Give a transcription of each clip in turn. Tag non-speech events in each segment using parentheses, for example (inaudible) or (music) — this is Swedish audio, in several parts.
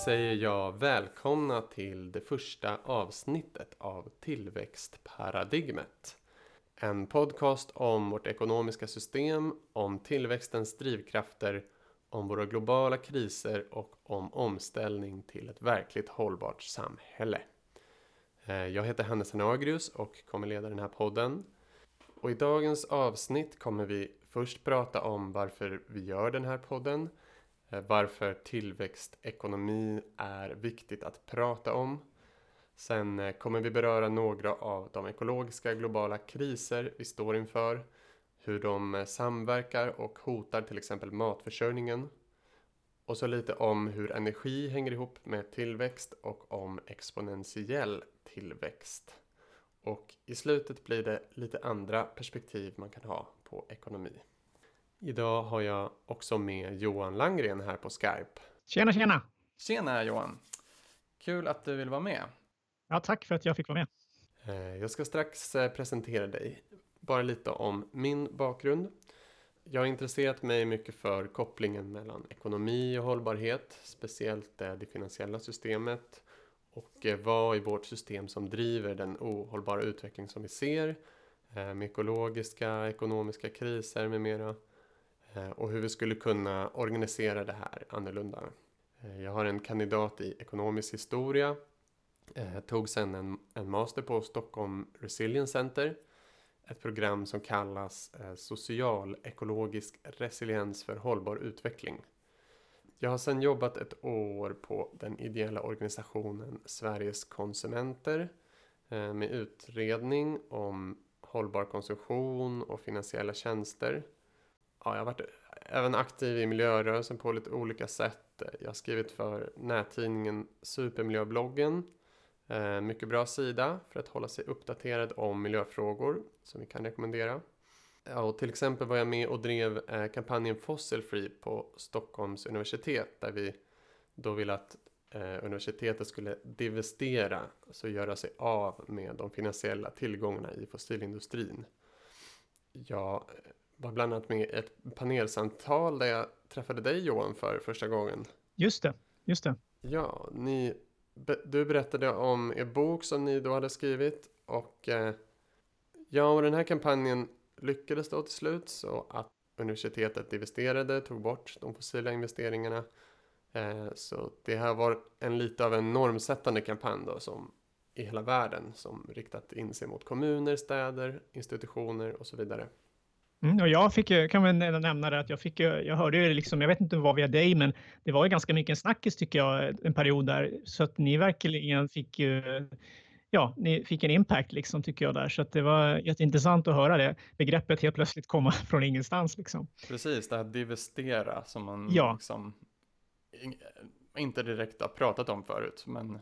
Då säger jag välkomna till det första avsnittet av Tillväxtparadigmet. En podcast om vårt ekonomiska system, om tillväxtens drivkrafter, om våra globala kriser och om omställning till ett verkligt hållbart samhälle. Eh, jag heter Hannes Hanagrius och kommer leda den här podden. Och i dagens avsnitt kommer vi först prata om varför vi gör den här podden, Eh, varför tillväxtekonomi är viktigt att prata om. Sen eh, kommer vi beröra några av de ekologiska globala kriser vi står inför, hur de eh, samverkar och hotar till exempel matförsörjningen. Och så lite om hur energi hänger ihop med tillväxt och om exponentiell tillväxt. Och i slutet blir det lite andra perspektiv man kan ha på ekonomi. Idag har jag också med Johan Langgren här på Skype. Tjena, tjena! Tjena Johan! Kul att du vill vara med. Ja, tack för att jag fick vara med. Eh, jag ska strax eh, presentera dig. Bara lite om min bakgrund. Jag har intresserat mig mycket för kopplingen mellan ekonomi och hållbarhet, speciellt det finansiella systemet och eh, vad i vårt system som driver den ohållbara utveckling som vi ser eh, med ekologiska, ekonomiska kriser med mera eh, Eh, och hur vi skulle kunna organisera det här annorlunda. Eh, jag har en kandidat i ekonomisk historia, eh, tog sedan en, en master på Stockholm Resilience Center ett program som kallas Social-ekologisk resiliens för hållbar utveckling. Jag har sedan jobbat ett år på den ideella organisationen Sveriges konsumenter med utredning om hållbar konsumtion och finansiella tjänster. Ja, jag har varit även aktiv i miljörörelsen på lite olika sätt. Jag har skrivit för nättidningen Supermiljöbloggen. Eh, mycket bra sida för att hålla sig uppdaterad om miljöfrågor som vi kan rekommendera. Ja, och till exempel var jag med och drev eh, kampanjen Fossil Free på Stockholms universitet där vi då ville att eh, universitetet skulle divestera, alltså göra sig av med de finansiella tillgångarna i fossilindustrin. Jag var bland annat med i ett panelsamtal där jag träffade dig Johan för första gången. Just det, just det. Ja, ni, du berättade om er bok som ni då hade skrivit och ja, och den här kampanjen lyckades då till slut så att universitetet investerade, tog bort de fossila investeringarna. Eh, så det här var en lite av en normsättande kampanj då som i hela världen som riktat in sig mot kommuner, städer, institutioner och så vidare. Mm, och jag fick, kan väl nämna det att jag fick, jag hörde ju liksom, jag vet inte vad via dig, men det var ju ganska mycket en snackis tycker jag en period där, så att ni verkligen fick ju ja, ni fick en impact liksom, tycker jag där. Så det var jätteintressant att höra det begreppet helt plötsligt komma (laughs) från ingenstans. Liksom. Precis, det här divestera som man ja. liksom, inte direkt har pratat om förut. Men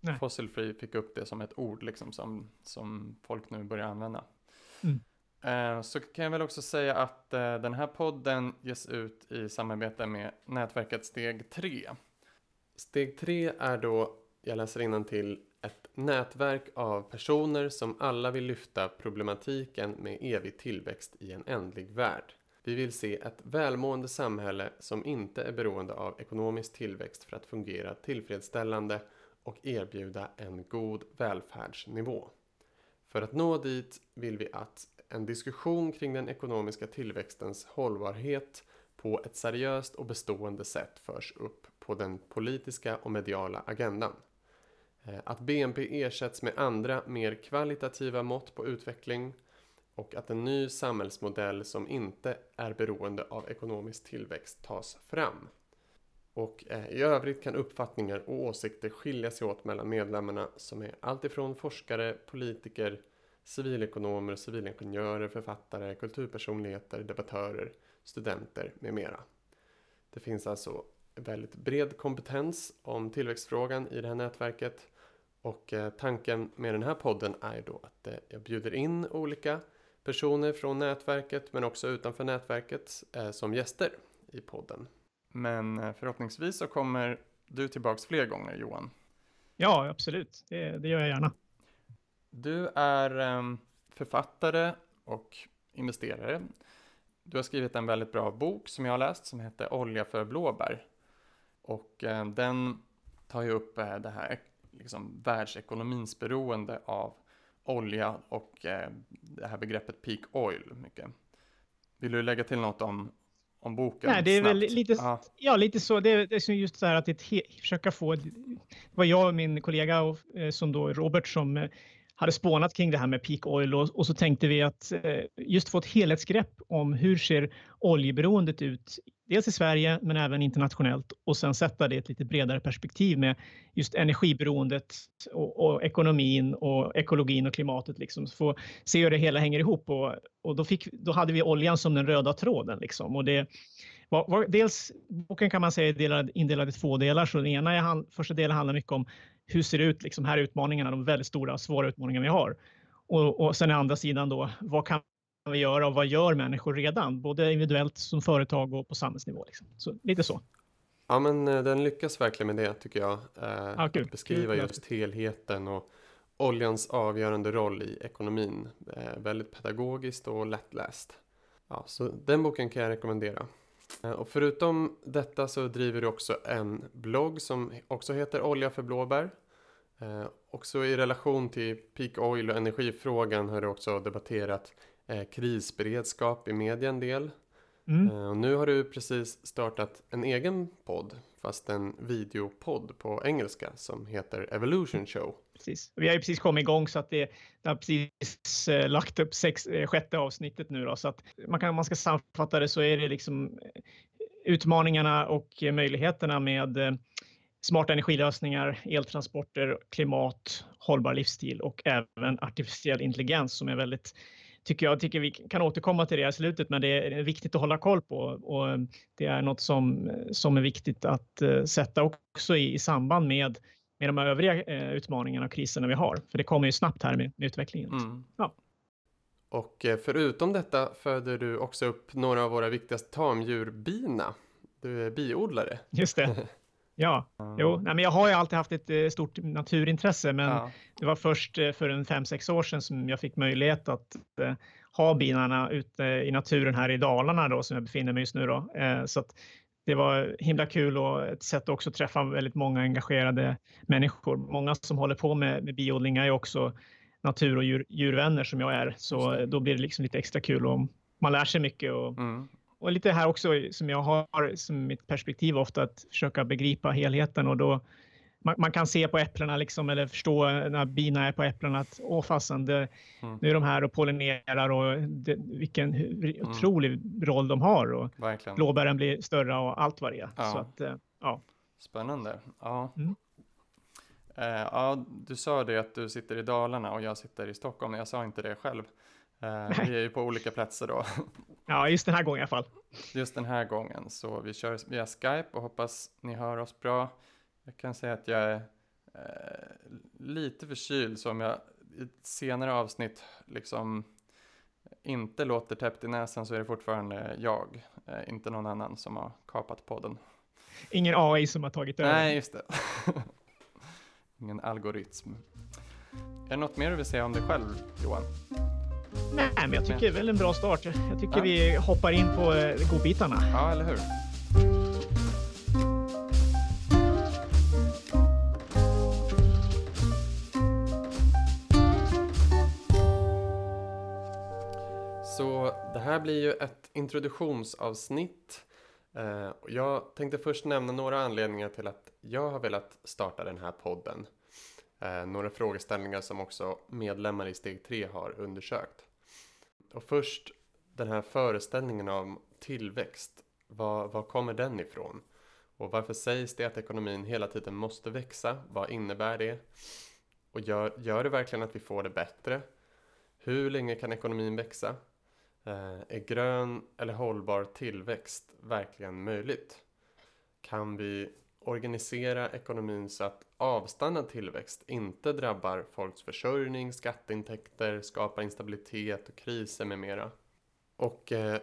Nej. Fossil Free fick upp det som ett ord liksom, som, som folk nu börjar använda. Mm. Eh, så kan jag väl också säga att eh, den här podden ges ut i samarbete med nätverket Steg 3. Steg 3 är då, jag läser till ett nätverk av personer som alla vill lyfta problematiken med evig tillväxt i en ändlig värld. Vi vill se ett välmående samhälle som inte är beroende av ekonomisk tillväxt för att fungera tillfredsställande och erbjuda en god välfärdsnivå. För att nå dit vill vi att en diskussion kring den ekonomiska tillväxtens hållbarhet på ett seriöst och bestående sätt förs upp på den politiska och mediala agendan. Eh, att BNP ersätts med andra, mer kvalitativa mått på utveckling och att en ny samhällsmodell som inte är beroende av ekonomisk tillväxt tas fram. Och eh, i övrigt kan uppfattningar och åsikter skilja sig åt mellan medlemmarna som är alltifrån forskare, politiker, civilekonomer, civilingenjörer, författare, kulturpersonligheter, debattörer, studenter med mera. Det finns alltså väldigt bred kompetens om tillväxtfrågan i det här nätverket och eh, tanken med den här podden är då att eh, jag bjuder in olika personer från nätverket men också utanför nätverket eh, som gäster i podden. Men förhoppningsvis så kommer du tillbaks fler gånger Johan. Ja, absolut. Det, det gör jag gärna. Du är ehm, författare och investerare. Du har skrivit en väldigt bra bok som jag har läst som heter Olja för blåbär. Och eh, den tar ju upp eh, det här liksom, världsekonomins beroende av olja och eh, det här begreppet peak oil mycket. Vill du lägga till något om, om boken? Nej, det är snabbt? väl lite, ja, lite så. Det är, det är just så här att det, försöka få, det var jag och min kollega och, eh, som då Robert som eh, hade spånat kring det här med peak oil och, och, så tänkte vi att eh, just få ett helhetsgrepp om hur ser oljeberoendet ut, dels i Sverige men även internationellt och sen sätta det i ett lite bredare perspektiv med just energiberoendet och, och ekonomin och ekologin och klimatet liksom. Få se hur det hela hänger ihop och, och då, fick, då hade vi oljan som den röda tråden liksom och det var, var, dels, boken kan man säga är delad, indelad i två delar. Så den ena är, första delen handlar mycket om hur ser det ut, liksom, här är utmaningarna, de väldigt stora svåra utmaningar vi har. Och, och sen andra sidan då, vad kan vi göra och vad gör människor redan, både individuellt som företag och på samhällsnivå. Liksom. Så lite så. Ja, men eh, den lyckas verkligen med det tycker jag. Eh, ah, kul. Beskriva just helheten och oljans avgörande roll i ekonomin. Eh, väldigt pedagogiskt och lättläst. Ja, så den boken kan jag rekommendera. Eh, och förutom detta så driver du också en blogg som också heter Olja för blåbär. Eh, också i relation till peak oil och energifrågan har du också debatterat eh, krisberedskap i media en del. Mm. Eh, och nu har du precis startat en egen podd, fast en videopodd på engelska som heter Evolution Show. Precis. Vi har ju precis kommit igång så att det, det har precis eh, lagt upp sex, eh, sjätte avsnittet nu då, så att man kan, man ska sammanfatta det så är det liksom eh, utmaningarna och möjligheterna med eh, smarta energilösningar, eltransporter, klimat, hållbar livsstil och även artificiell intelligens som är väldigt tycker jag. tycker vi kan återkomma till det i slutet, men det är viktigt att hålla koll på och eh, det är något som, som är viktigt att sätta också i, i, samband med, med de övriga uh, utmaningarna och kriserna vi har. För det kommer ju snabbt här med, med utvecklingen. Mm. Ja. Och eh, förutom detta föder du också upp några av våra viktigaste tamdjur, bina. Du är biodlare. Just det. (laughs) Ja, mm. jo, nej, men jag har ju alltid haft ett eh, stort naturintresse, men ja. det var först eh, för en fem, sex år sedan som jag fick möjlighet att eh, ha binarna ute i naturen här i Dalarna då, som jag befinner mig just nu. Då. Eh, så att det var himla kul och ett sätt också att träffa väldigt många engagerade människor. Många som håller på med, med biodling är också natur och djur, djurvänner som jag är, så då blir det liksom lite extra kul och man lär sig mycket och mm. och lite här också som jag har som mitt perspektiv ofta att försöka begripa helheten. Och då man, man kan se på äpplena liksom eller förstå när bina är på äpplena att åh fasen, det, mm. nu är de här och pollinerar och det, vilken mm. otrolig roll de har och Verkligen. blåbären blir större och allt vad det är. Ja. Så att, eh, ja. Spännande. Ja. Mm. Uh, ja, du sa det att du sitter i Dalarna och jag sitter i Stockholm. Jag sa inte det själv. Uh, vi är ju på olika platser då. (laughs) Ja, just den här gången i alla fall. Just den här gången, så vi kör via Skype och hoppas ni hör oss bra. Jag kan säga att jag är uh, lite förkyld, så om jag i ett senare avsnitt liksom inte låter täppt i näsan så är det fortfarande jag, uh, inte någon annan som har kapat podden. Ingen AI som har tagit över? Nej, just det. (laughs) Ingen algoritm. Är det något mer du vill säga om dig själv, Johan? Nej, men jag tycker väl en bra start. Jag tycker ja. vi hoppar in på eh, godbitarna. Ja, eller hur? Här blir ju ett introduktionsavsnitt. Eh, jag tänkte först nämna några anledningar till att jag har velat starta den här podden. Eh, några frågeställningar som också medlemmar i steg 3 har undersökt. Och först den här föreställningen om tillväxt. Var, var kommer den ifrån? Och varför sägs det att ekonomin hela tiden måste växa? Vad innebär det? Och gör, gör det verkligen att vi får det bättre? Hur länge kan ekonomin växa? Eh, är grön eller hållbar tillväxt verkligen möjligt? Kan vi organisera ekonomin så att avstannad tillväxt inte drabbar folks försörjning, skatteintäkter, skapar instabilitet och kriser med mera. Och eh,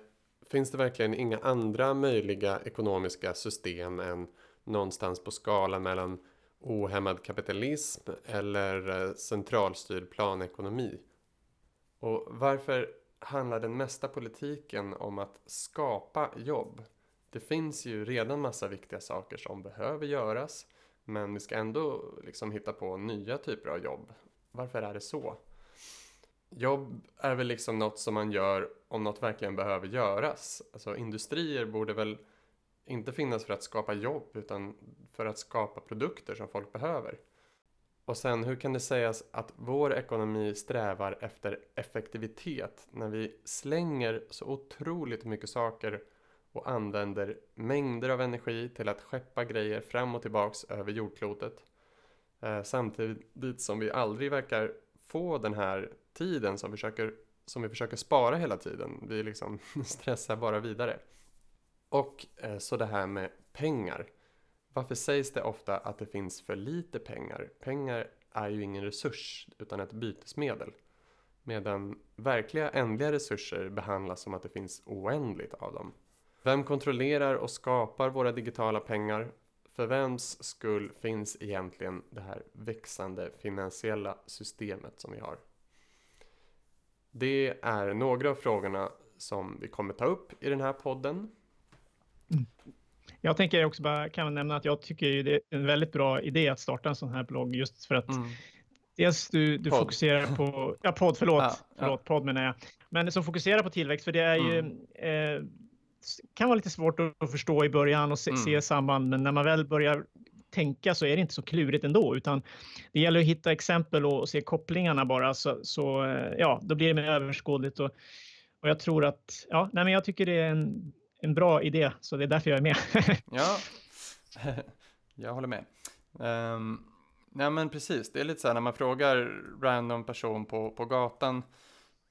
finns det verkligen inga andra möjliga ekonomiska system än någonstans på skalan mellan ohämmad kapitalism eller eh, centralstyrd planekonomi? Och varför handlar den mesta politiken om att skapa jobb Det finns ju redan massa viktiga saker som behöver göras, men vi ska ändå liksom hitta på nya typer av jobb. Varför är det så? Jobb är väl liksom något som man gör om något verkligen behöver göras. Alltså industrier borde väl inte finnas för att skapa jobb utan för att skapa produkter som folk behöver. Och sen hur kan det sägas att vår ekonomi strävar efter effektivitet när vi slänger så otroligt mycket saker och använder mängder av energi till att skeppa grejer fram och tillbaks över jordklotet. Eh, samtidigt som vi aldrig verkar få den här tiden som, försöker, som vi försöker spara hela tiden. Vi liksom (laughs) stressar bara vidare. Och eh, så det här med pengar. Varför sägs det ofta att det finns för lite pengar? Pengar är ju ingen resurs utan ett bytesmedel. Medan verkliga ändliga resurser behandlas som att det finns oändligt av dem. Vem kontrollerar och skapar våra digitala pengar? För vems skull finns egentligen det här växande finansiella systemet som vi har? Det är några av frågorna som vi kommer ta upp i den här podden. Mm. Jag tänker också bara kan nämna att jag tycker det är en väldigt bra idé att starta en sån här blogg just för att mm. dels du, du fokuserar på, ja podd, förlåt, ja, förlåt, ja. podd menar jag, men som fokuserar på tillväxt för det är mm. ju eh, kan vara lite svårt att förstå i början och se, mm. se samband, men när man väl börjar tänka så är det inte så klurigt ändå, utan det gäller att hitta exempel och se kopplingarna bara så, så eh, ja, då blir det mer överskådligt och, och jag tror att, ja, nej, men jag tycker det är en, en bra idé, så det är därför jag är med. (laughs) ja, (laughs) jag håller med. Um, nej men precis, det är lite så här när man frågar random person på, på gatan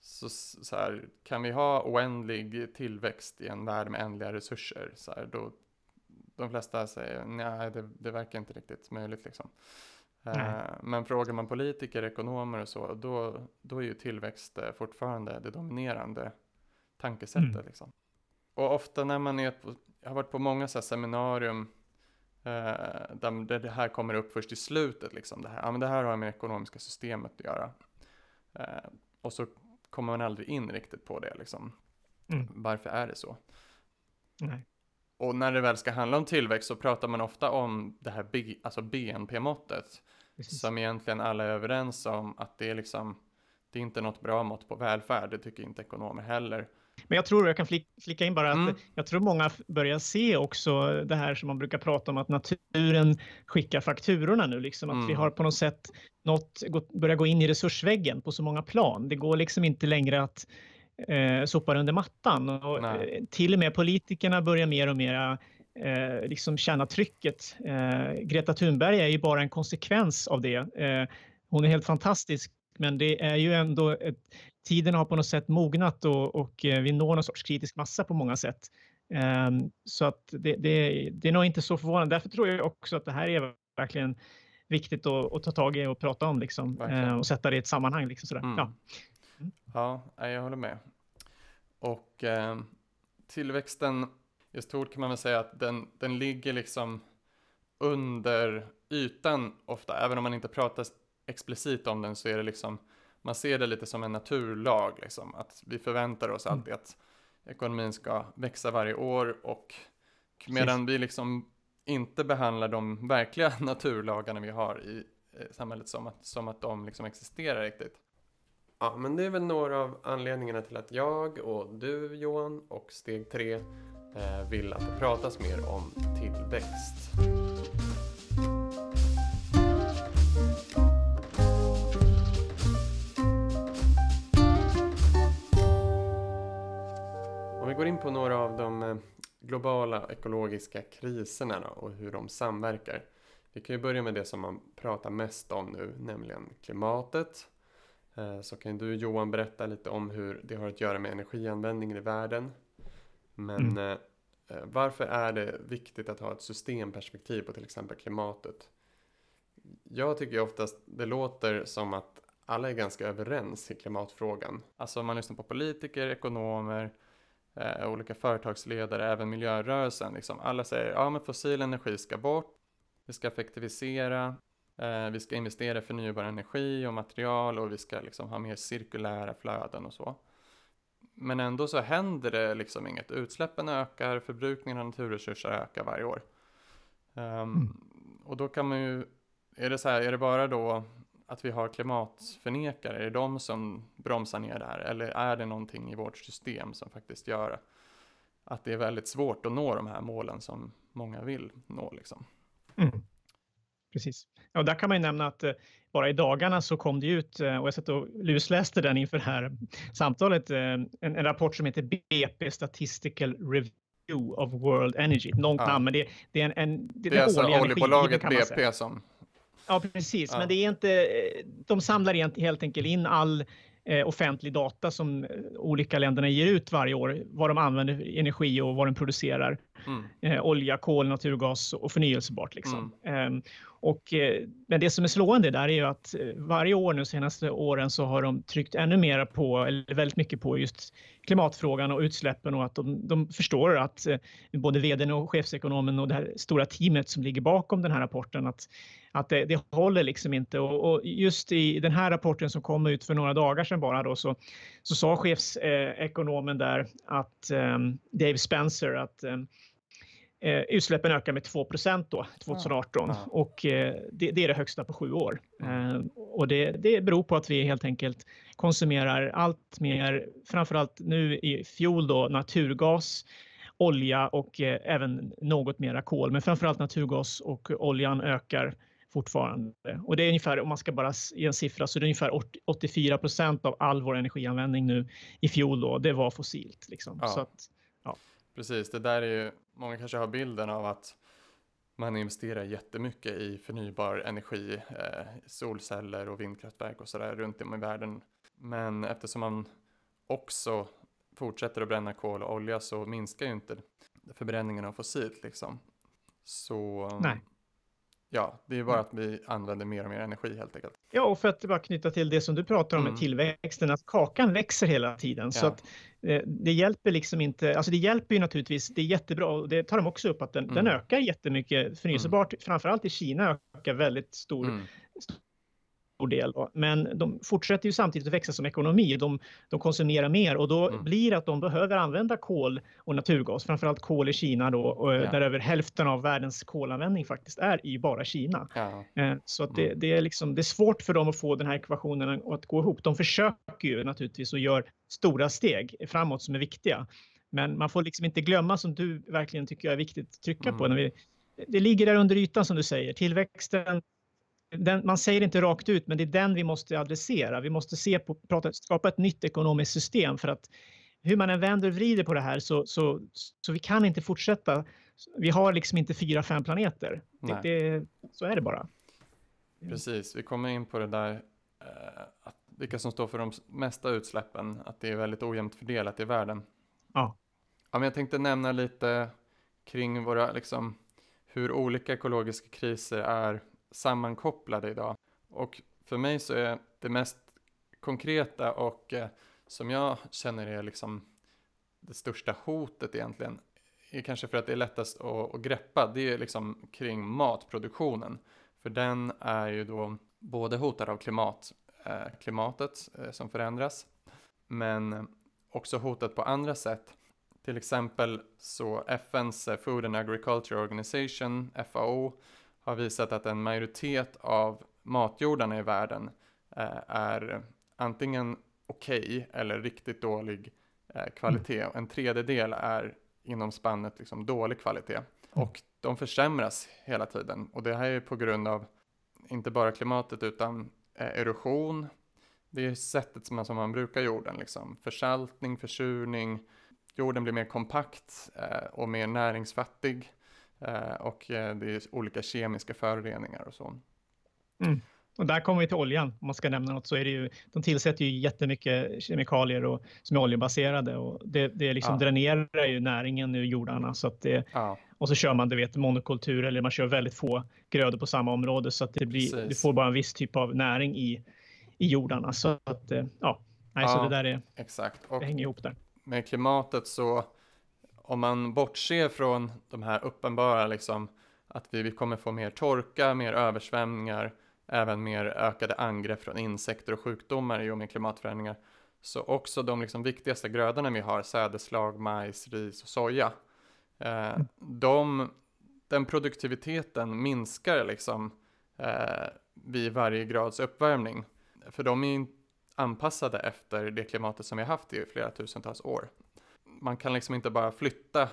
så, så här, kan vi ha oändlig tillväxt i en värld med ändliga resurser? Så här, då, de flesta säger nej, det, det verkar inte riktigt möjligt liksom. Uh, men frågar man politiker, ekonomer och så, då, då är ju tillväxt eh, fortfarande det dominerande tankesättet. Mm. Liksom. Och ofta när man är på, jag har varit på många så seminarium uh, där, det här kommer upp först i slutet, liksom, det, här, ja, men det här har med det ekonomiska systemet att göra. Uh, och så kommer man aldrig in riktigt på det liksom. Mm. Varför är det så? Nej. Och när det väl ska handla om tillväxt så pratar man ofta om det här alltså BNP-måttet. Som egentligen alla är överens om att det är liksom, det är inte något bra mått på välfärd, det tycker inte ekonomer heller. Men jag tror, jag kan flika in bara att mm. jag tror många börjar se också det här som man brukar prata om att naturen skickar fakturorna nu, liksom att mm. vi har på något sätt något, börjar gå in i resursväggen på så många plan. Det går liksom inte längre att eh, sopa under mattan och eh, till och med politikerna börjar mer och mer eh, liksom känna trycket. Eh, Greta Thunberg är ju bara en konsekvens av det. Eh, hon är helt fantastisk, men det är ju ändå ett, tiden har på något sätt mognat och, och eh, vi når någon sorts kritisk massa på många sätt. Um, så att det, det, det, är nog inte så förvånande. Därför tror jag också att det här är verkligen viktigt att, att ta tag i och prata om liksom, uh, och sätta det i ett sammanhang. Liksom, sådär. Mm. Ja. Mm. ja, jag håller med. Och eh, tillväxten i stort kan man väl säga att den, den ligger liksom under ytan ofta, även om man inte pratar explicit om den så är det liksom man ser det lite som en naturlag, liksom, att vi förväntar oss alltid mm. att ekonomin ska växa varje år och medan vi liksom inte behandlar de verkliga (laughs) naturlagarna vi har i samhället som att, som att de liksom existerar riktigt. Ja, men det är väl några av anledningarna till att jag och du Johan och steg tre eh, vill att det pratas mer om tillväxt. Går in på några av de eh, globala ekologiska kriserna då, och hur de samverkar. Vi kan ju börja med det som man pratar mest om nu, nämligen klimatet. Eh, så kan du Johan berätta lite om hur det har att göra med energianvändningen i världen. Men mm. Eh, varför är det viktigt att ha ett systemperspektiv på till exempel klimatet? Jag tycker oftast det låter som att alla är ganska överens i klimatfrågan. Alltså om man lyssnar på politiker, ekonomer, eh, olika företagsledare, även miljörörelsen. Liksom. Alla säger ja men fossil energi ska bort, vi ska effektivisera, eh, vi ska investera i förnybar energi och material och vi ska liksom ha mer cirkulära flöden och så. Men ändå så händer det liksom inget. Utsläppen ökar, förbrukningen av naturresurser ökar varje år. Um. Och då kan man ju, är det så här, är det bara då att vi har klimatförnekare, är det de som bromsar ner det här? Eller är det någonting i vårt system som faktiskt gör att det är väldigt svårt att nå de här målen som många vill nå liksom? Mm. Precis. Ja, där kan man ju nämna att eh, bara i dagarna så kom det ut, eh, och jag satt och lusläste den inför det här samtalet, eh, en, en rapport som heter BP Statistical Review of World Energy. Långt ja. namn, men det, det, är en, en det, det är alltså oljebolaget BP som... Ja, precis, ja. men det är inte, de samlar helt enkelt in all offentlig data som olika länderna ger ut varje år, vad de använder energi och vad de producerar. Mm. Eh, olja, kol, naturgas och förnyelsebart. Liksom. Mm. Eh, och, eh, men det som är slående där är ju att eh, varje år nu senaste åren så har de tryckt ännu mer på, eller väldigt mycket på just klimatfrågan och utsläppen och att de, de förstår att eh, både vdn och chefsekonomen och det här stora teamet som ligger bakom den här rapporten att, att det, det håller liksom inte. Och, och, just i den här rapporten som kom ut för några dagar sedan bara då så, så sa chefsekonomen där att um, Dave Spencer att um, Eh, utsläppen ökar med 2 då 2018 ja. och eh, det, det, är det högsta på sju år. Eh, och det, det beror på att vi helt enkelt konsumerar allt mer, framförallt nu i fjol då naturgas, olja och eh, även något mera kol, men framförallt naturgas och oljan ökar fortfarande. Och det är ungefär, om man ska bara ge en siffra, så det är ungefär 84 procent av all vår energianvändning nu i fjol då, det var fossilt. Liksom. Ja. Så att, ja. Precis, det där är ju många kanske har bilden av att man investerar jättemycket i förnybar energi, eh, solceller och vindkraftverk och sådär runt om i världen. Men eftersom man också fortsätter att bränna kol och olja så minskar ju inte förbränningen av fossilt liksom. Så Nej. Ja, det är bara att vi använder mer och mer energi helt enkelt. Ja, och för att bara knyta till det som du pratar om mm. med tillväxten, att kakan växer hela tiden. Ja. Så att eh, det hjälper liksom inte, alltså det hjälper ju naturligtvis, det är jättebra och det tar de också upp att den, mm. den ökar jättemycket förnyelsebart, mm. framförallt i Kina ökar väldigt stor, mm stor del. Men de fortsätter ju samtidigt att växa som ekonomi. De, de konsumerar mer och då mm. blir det att de behöver använda kol och naturgas, framförallt kol i Kina då, och ja. där över hälften av världens kolanvändning faktiskt är i bara Kina. Ja. Eh, så att det, mm. det, är liksom, det är svårt för dem att få den här ekvationen att gå ihop. De försöker ju naturligtvis och gör stora steg framåt som är viktiga. Men man får liksom inte glömma, som du verkligen tycker är viktigt att trycka mm. på, när vi, det ligger där under ytan som du säger. Tillväxten den, man säger inte rakt ut, men det är den vi måste adressera. Vi måste se på, prata, skapa ett nytt ekonomiskt system för att hur man än vänder och vrider på det här så, så, så vi kan inte fortsätta. Vi har liksom inte fyra, fem planeter. Det, det, så är det bara. Precis, vi kommer in på det där eh, att vilka som står för de mesta utsläppen, att det är väldigt ojämnt fördelat i världen. Ja. ja men jag tänkte nämna lite kring våra, liksom, hur olika ekologiska kriser är sammankopplade idag. Och för mig så är det mest konkreta och eh, som jag känner är liksom det största hotet egentligen, är kanske för att det är lättast att, att greppa, det är liksom kring matproduktionen. För den är ju då både hotad av klimat, eh, klimatet eh, som förändras, men också hotat på andra sätt. Till exempel så FNs Food and Agriculture Organization, FAO, har visat att en majoritet av matjordarna i världen eh, är antingen okej okay eller riktigt dålig eh, kvalitet. Mm. En tredjedel är inom spannet liksom dålig kvalitet. Mm. Och de försämras hela tiden. Och det här är på grund av inte bara klimatet utan eh, erosion. Det är sättet som man, som man brukar jorden, liksom. försaltning, försurning. Jorden blir mer kompakt och mer näringsfattig. Eh, och eh, det är olika kemiska föroreningar och så. Mm. Och där kommer vi till oljan, om man ska nämna något, så är det ju, de tillsätter ju jättemycket kemikalier och, som är oljebaserade och det, det liksom ja. dränerar ju näringen ur jordarna. Så att det, ja. Och så kör man, du vet, monokultur eller man kör väldigt få grödor på samma område så att det blir, du får bara en viss typ av näring i, i jordarna. Så att, eh, ja, nej, ja, så det där är, exakt. Och det hänger ihop där. Med klimatet så om man bortser från de här uppenbara, liksom, att vi kommer få mer torka, mer översvämningar, även mer ökade angrepp från insekter och sjukdomar i och med klimatförändringar, Så också de liksom viktigaste grödorna vi har, sädeslag, majs, ris och soja, eh, mm. de, den produktiviteten minskar liksom eh, vid varje grads uppvärmning. För de är anpassade efter det klimatet som vi har haft i flera tusentals år. Man kan liksom inte bara flytta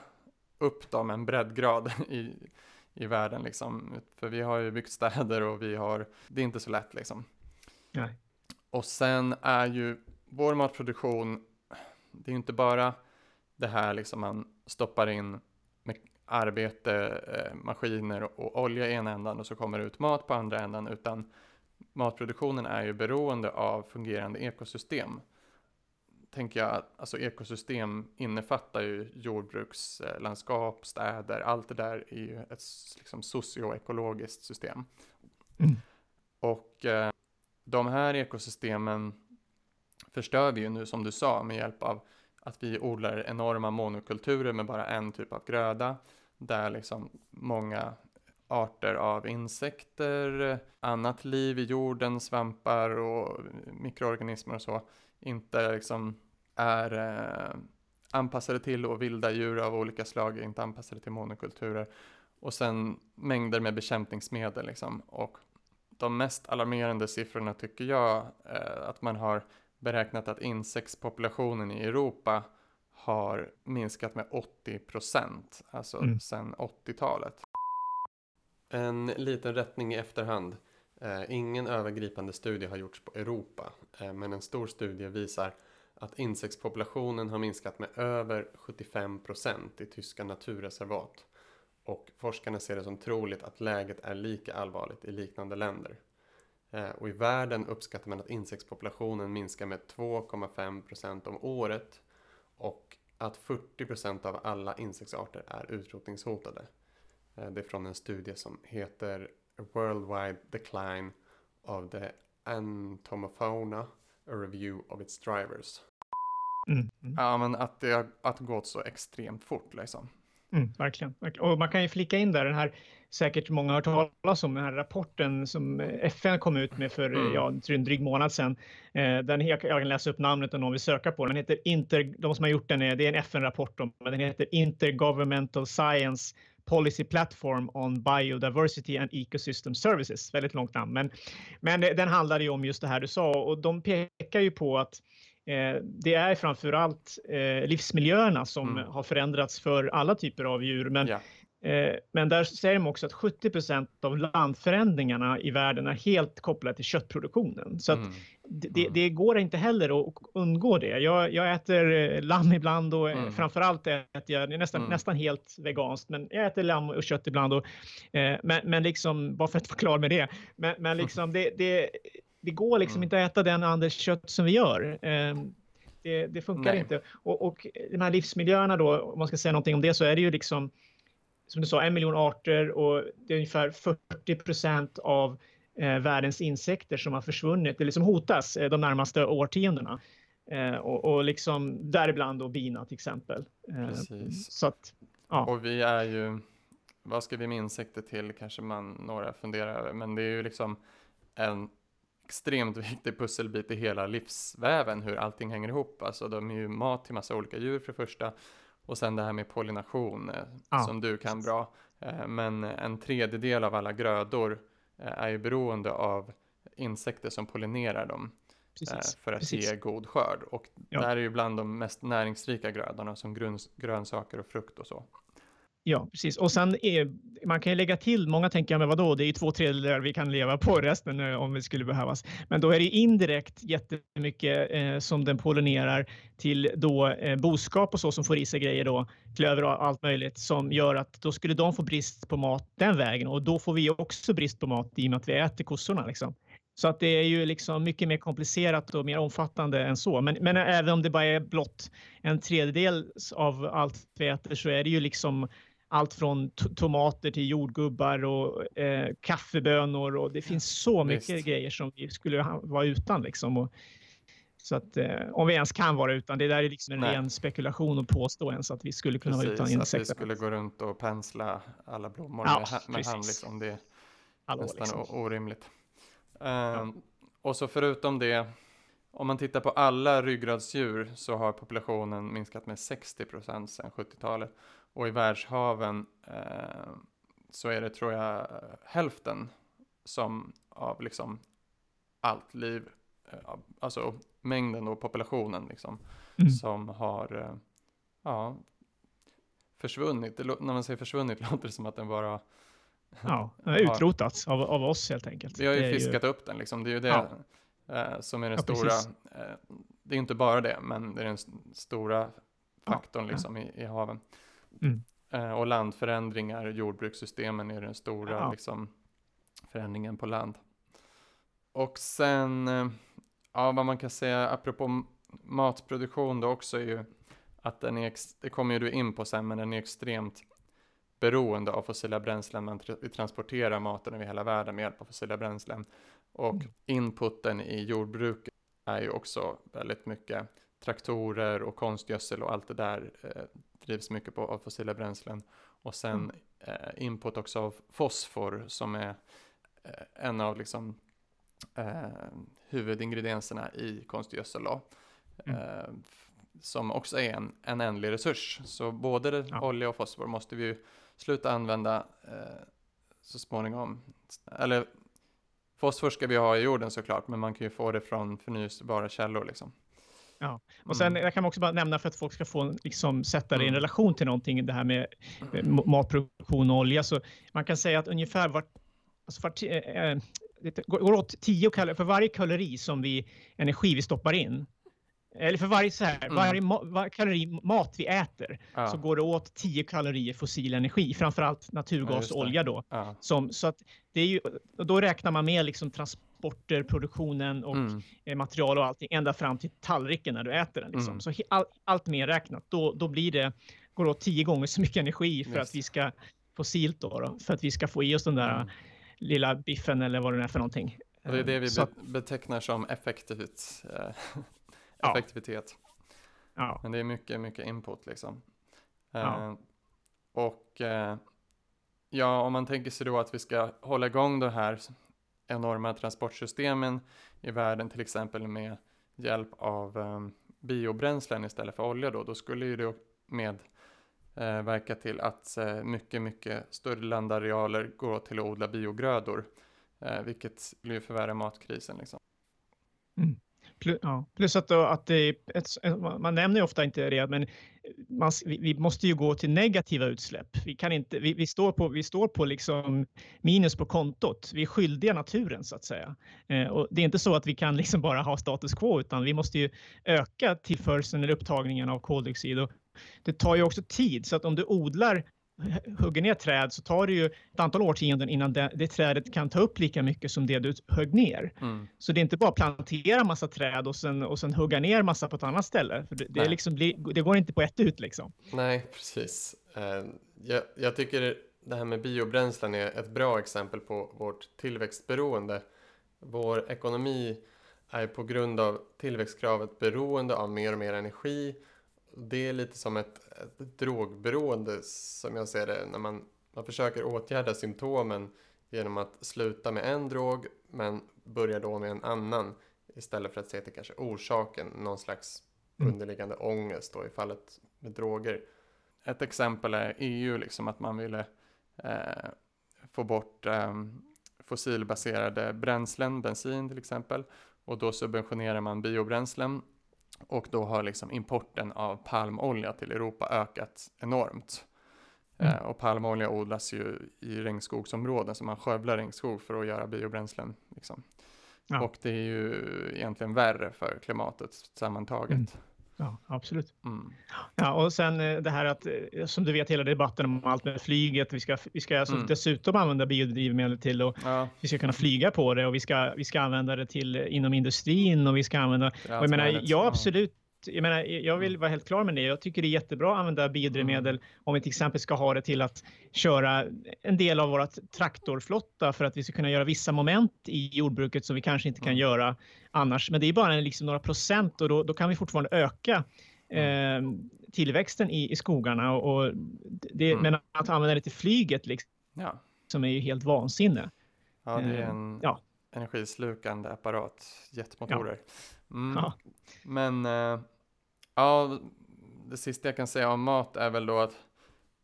upp dem en breddgrad (laughs) i, i världen liksom. För vi har ju byggt städer och vi har, det är inte så lätt liksom. Nej. Och sen är ju vår matproduktion, det är ju inte bara det här liksom man stoppar in med arbete, eh, maskiner och olja i ena ändan och så kommer det ut mat på andra ändan, utan matproduktionen är ju beroende av fungerande ekosystem. Tänker jag, alltså ekosystem innefattar ju jordbrukslandskap, städer, allt det där är ju ett liksom socioekologiskt system. Mm. Och eh, de här ekosystemen förstör vi ju nu som du sa med hjälp av att vi odlar enorma monokulturer med bara en typ av gröda där liksom många arter av insekter, annat liv i jorden, svampar och mikroorganismer och så inte liksom är eh, anpassade till och vilda djur av olika slag är inte anpassade till monokulturer och sen mängder med bekämpningsmedel liksom och de mest alarmerande siffrorna tycker jag eh, att man har beräknat att insektspopulationen i Europa har minskat med 80 procent, alltså mm. sedan 80-talet. En liten rättning i efterhand. Eh, ingen övergripande studie har gjorts på Europa, eh, men en stor studie visar att insektspopulationen har minskat med över 75 procent i tyska naturreservat. Och forskarna ser det som troligt att läget är lika allvarligt i liknande länder. Eh, och i världen uppskattar man att insektspopulationen minskar med 2,5 procent om året och att 40 procent av alla insektsarter är utrotningshotade. Eh, det är från en studie som heter Worldwide Decline of the Entomofauna, A Review of its Drivers. Mm. Mm. Ja, men att det har att gått så extremt fort liksom. Mm, verkligen. Och man kan ju flika in där den här, säkert många har hört talas om den här rapporten som FN kom ut med för mm. ja, en dryg månad sedan. Eh, den, jag kan läsa upp namnet om någon vill söka på den. Den heter Inter, de som har gjort den, är, det är en FN-rapport, men den heter Intergovernmental Science Policy Platform on Biodiversity and Ecosystem Services. Väldigt långt namn, men, men den handlar ju om just det här du sa och de pekar ju på att eh, det är framförallt eh, livsmiljöerna som mm. har förändrats för alla typer av djur. Men ja. Eh, men där säger de också att 70% av landförändringarna i världen är helt kopplade till köttproduktionen. Så mm. det, mm. det, går inte heller att undgå det. Jag, jag äter eh, lamm ibland och eh, mm. framförallt äter jag nästan, mm. nästan helt veganskt, men jag äter lamm och kött ibland. Och, men, men liksom, bara för att förklara med det. Men, men liksom det, det, det går liksom mm. inte att äta den andels kött som vi gör. Det, det funkar Nej. inte. Och, och de här livsmiljöerna då, om man ska säga någonting om det, så är det ju liksom som du sa, en miljon arter och det är ungefär 40 procent av eh, världens insekter som har försvunnit eller som hotas eh, de närmaste årtiondena. Eh, och, och liksom däribland då bina till exempel. Eh, Precis. Så att, ja. Och vi är ju, vad ska vi med insekter till kanske man några funderar över, men det är ju liksom en extremt (laughs) viktig pusselbit i hela livsväven, hur allting hänger ihop. Alltså de är ju mat till massa olika djur för det första och sen det här med pollination ja. som du kan bra. Eh, men en tredjedel av alla grödor eh, är ju beroende av insekter som pollinerar dem. Precis. För att Precis. ge god skörd. Och ja. det här är ju bland de mest näringsrika grödorna som grönsaker och frukt och så. Ja, precis. Och sen är, man kan ju lägga till, många tänker, men vadå, det är ju två tredjedelar vi kan leva på resten eh, om det skulle behövas. Men då är det indirekt jättemycket eh, som den pollinerar till då eh, boskap och så som får i sig grejer då, klöver och allt möjligt som gör att då skulle de få brist på mat den vägen och då får vi också brist på mat i och med att vi äter kossorna liksom. Så att det är ju liksom mycket mer komplicerat och mer omfattande än så. Men, men även om det bara är blott en tredjedel av allt vi äter så är det ju liksom allt från tomater till jordgubbar och eh, kaffebönor och det finns så mycket Visst. grejer som vi skulle vara utan liksom. Och, så att eh, om vi ens kan vara utan, det där är liksom en Nej. ren spekulation att påstå ens att vi skulle kunna Precis, vara utan insekter. att vi skulle gå runt och pensla alla blommor ja, med, med hand liksom. Det är Hallå, nästan liksom. orimligt. Um, ja. Och så förutom det, om man tittar på alla ryggradsdjur så har populationen minskat med 60 procent sedan 70-talet. Och i världshaven eh, så är det tror jag hälften som av liksom allt liv, eh, alltså mängden och populationen liksom, mm. som har eh, ja, försvunnit. Det, när man säger försvunnit (laughs) låter det som att den bara Ja, den (laughs) har utrotats av, av oss helt enkelt. Vi har ju fiskat ju... upp den liksom. Det är ju det ja. eh, som är den ja, stora. Eh, det är inte bara det, men det är den stora faktorn ja. liksom i, i haven. Mm. Eh, och landförändringar, jordbrukssystemen är den stora liksom, förändringen på land. Och sen, eh, ja vad man kan säga apropå matproduktion då också är ju att den är, det kommer ju du in på sen, men den är extremt beroende av fossila bränslen. Man vi transporterar maten över hela världen med hjälp av fossila bränslen. Och mm. inputen i jordbruket är ju också väldigt mycket traktorer och konstgödsel och allt det där eh, drivs mycket på av fossila bränslen. Och sen mm. eh, input också av fosfor som är eh, en av liksom eh, huvudingredienserna i konstgödsel. Då. Mm. Eh, som också är en, en ändlig resurs. Så både ja. olja och fosfor måste vi ju sluta använda eh, så småningom. Eller fosfor ska vi ha i jorden såklart, men man kan ju få det från förnyelsebara källor liksom. Ja, och sen mm. jag kan också bara nämna för att folk ska få liksom sätta det i en mm. relation till någonting, det här med mm. matproduktion och olja. Så man kan säga att ungefär vart, alltså vart eh, eh det går åt 10 kalorier för varje kalori som vi energi vi stoppar in eller för varje, så här, mm. varje, ma varje kalori mat vi äter ja. så går det åt 10 kalorier fossil energi, framförallt naturgas och olja då. Ja. Som, så att det är ju, då räknar man med liksom transporter, produktionen och mm. Eh, material och allting ända fram till tallriken när du äter den. Liksom. Mm. Så all, allt mer räknat, då, då blir det, går det åt 10 gånger så mycket energi för Just. att vi ska fossilt då, då, för att vi ska få i oss den där mm. lilla biffen eller vad det är för någonting. Och det är det vi så, betecknar som effektivt. Eh, effektivitet. Ja. Men det är mycket, mycket input liksom. Ja. Eh, och eh, ja, om man tänker sig då att vi ska hålla igång de här enorma transportsystemen i världen, till exempel med hjälp av eh, biobränslen istället för olja då, då skulle ju det med eh, verka till att eh, mycket, mycket större landarealer går till att odla biogrödor, eh, vilket skulle förvärra matkrisen liksom. Mm. Plus, ja. Plus att, då, att det, ett, man nämner ju ofta inte det, men man, vi, vi, måste ju gå till negativa utsläpp. Vi, kan inte, vi, vi står på, vi står på liksom minus på kontot. Vi är skyldiga naturen så att säga. Eh, och det är inte så att vi kan liksom bara ha status quo, utan vi måste ju öka tillförseln eller upptagningen av koldioxid. Och det tar ju också tid, så att om du odlar hugger ner träd så tar det ju ett antal årtionden innan det, det trädet kan ta upp lika mycket som det du högg ner. Mm. Så det är inte bara att plantera massa träd och sen, och sen hugga ner massa på ett annat ställe. För det, det, liksom, det går inte på ett ut liksom. Nej, precis. Uh, jag, jag tycker det här med biobränslen är ett bra exempel på vårt tillväxtberoende. Vår ekonomi är på grund av tillväxtkravet beroende av mer och mer energi det är lite som ett, ett drogberoende som jag ser det när man, man försöker åtgärda symptomen genom att sluta med en drog men börja då med en annan istället för att se till kanske orsaken, någon slags mm. underliggande ångest då i fallet med droger. Ett exempel är EU, liksom att man ville eh, få bort eh, fossilbaserade bränslen, bensin till exempel, och då subventionerar man biobränslen och då har liksom importen av palmolja till Europa ökat enormt. Mm. Eh, och palmolja odlas ju i regnskogsområden, så man skövlar regnskog för att göra biobränslen. Liksom. Ja. Och det är ju egentligen värre för klimatet sammantaget. Mm. Ja, absolut. Mm. Ja, och sen eh, det här att, eh, som du vet, hela debatten om allt med flyget. Vi ska, vi ska alltså mm. dessutom använda biodrivmedel till och ja. vi ska kunna flyga på det och vi ska, vi ska använda det till eh, inom industrin och vi ska använda. Och jag menar, ja, absolut jag menar, jag vill mm. vara helt klar med det. Jag tycker det är jättebra att använda biodrivmedel mm. om vi till exempel ska ha det till att köra en del av vårt traktorflotta för att vi ska kunna göra vissa moment i jordbruket som vi kanske inte kan mm. göra annars. Men det är bara liksom några procent och då, då kan vi fortfarande öka eh, tillväxten i, i skogarna. Och, och det, mm. Men att använda det till flyget liksom, ja. som är ju helt vansinne. Ja, det är en... Eh, ja energislukande apparat, jetmotorer. Mm. Ja. Men uh, ja, det sista jag kan säga om mat är väl då att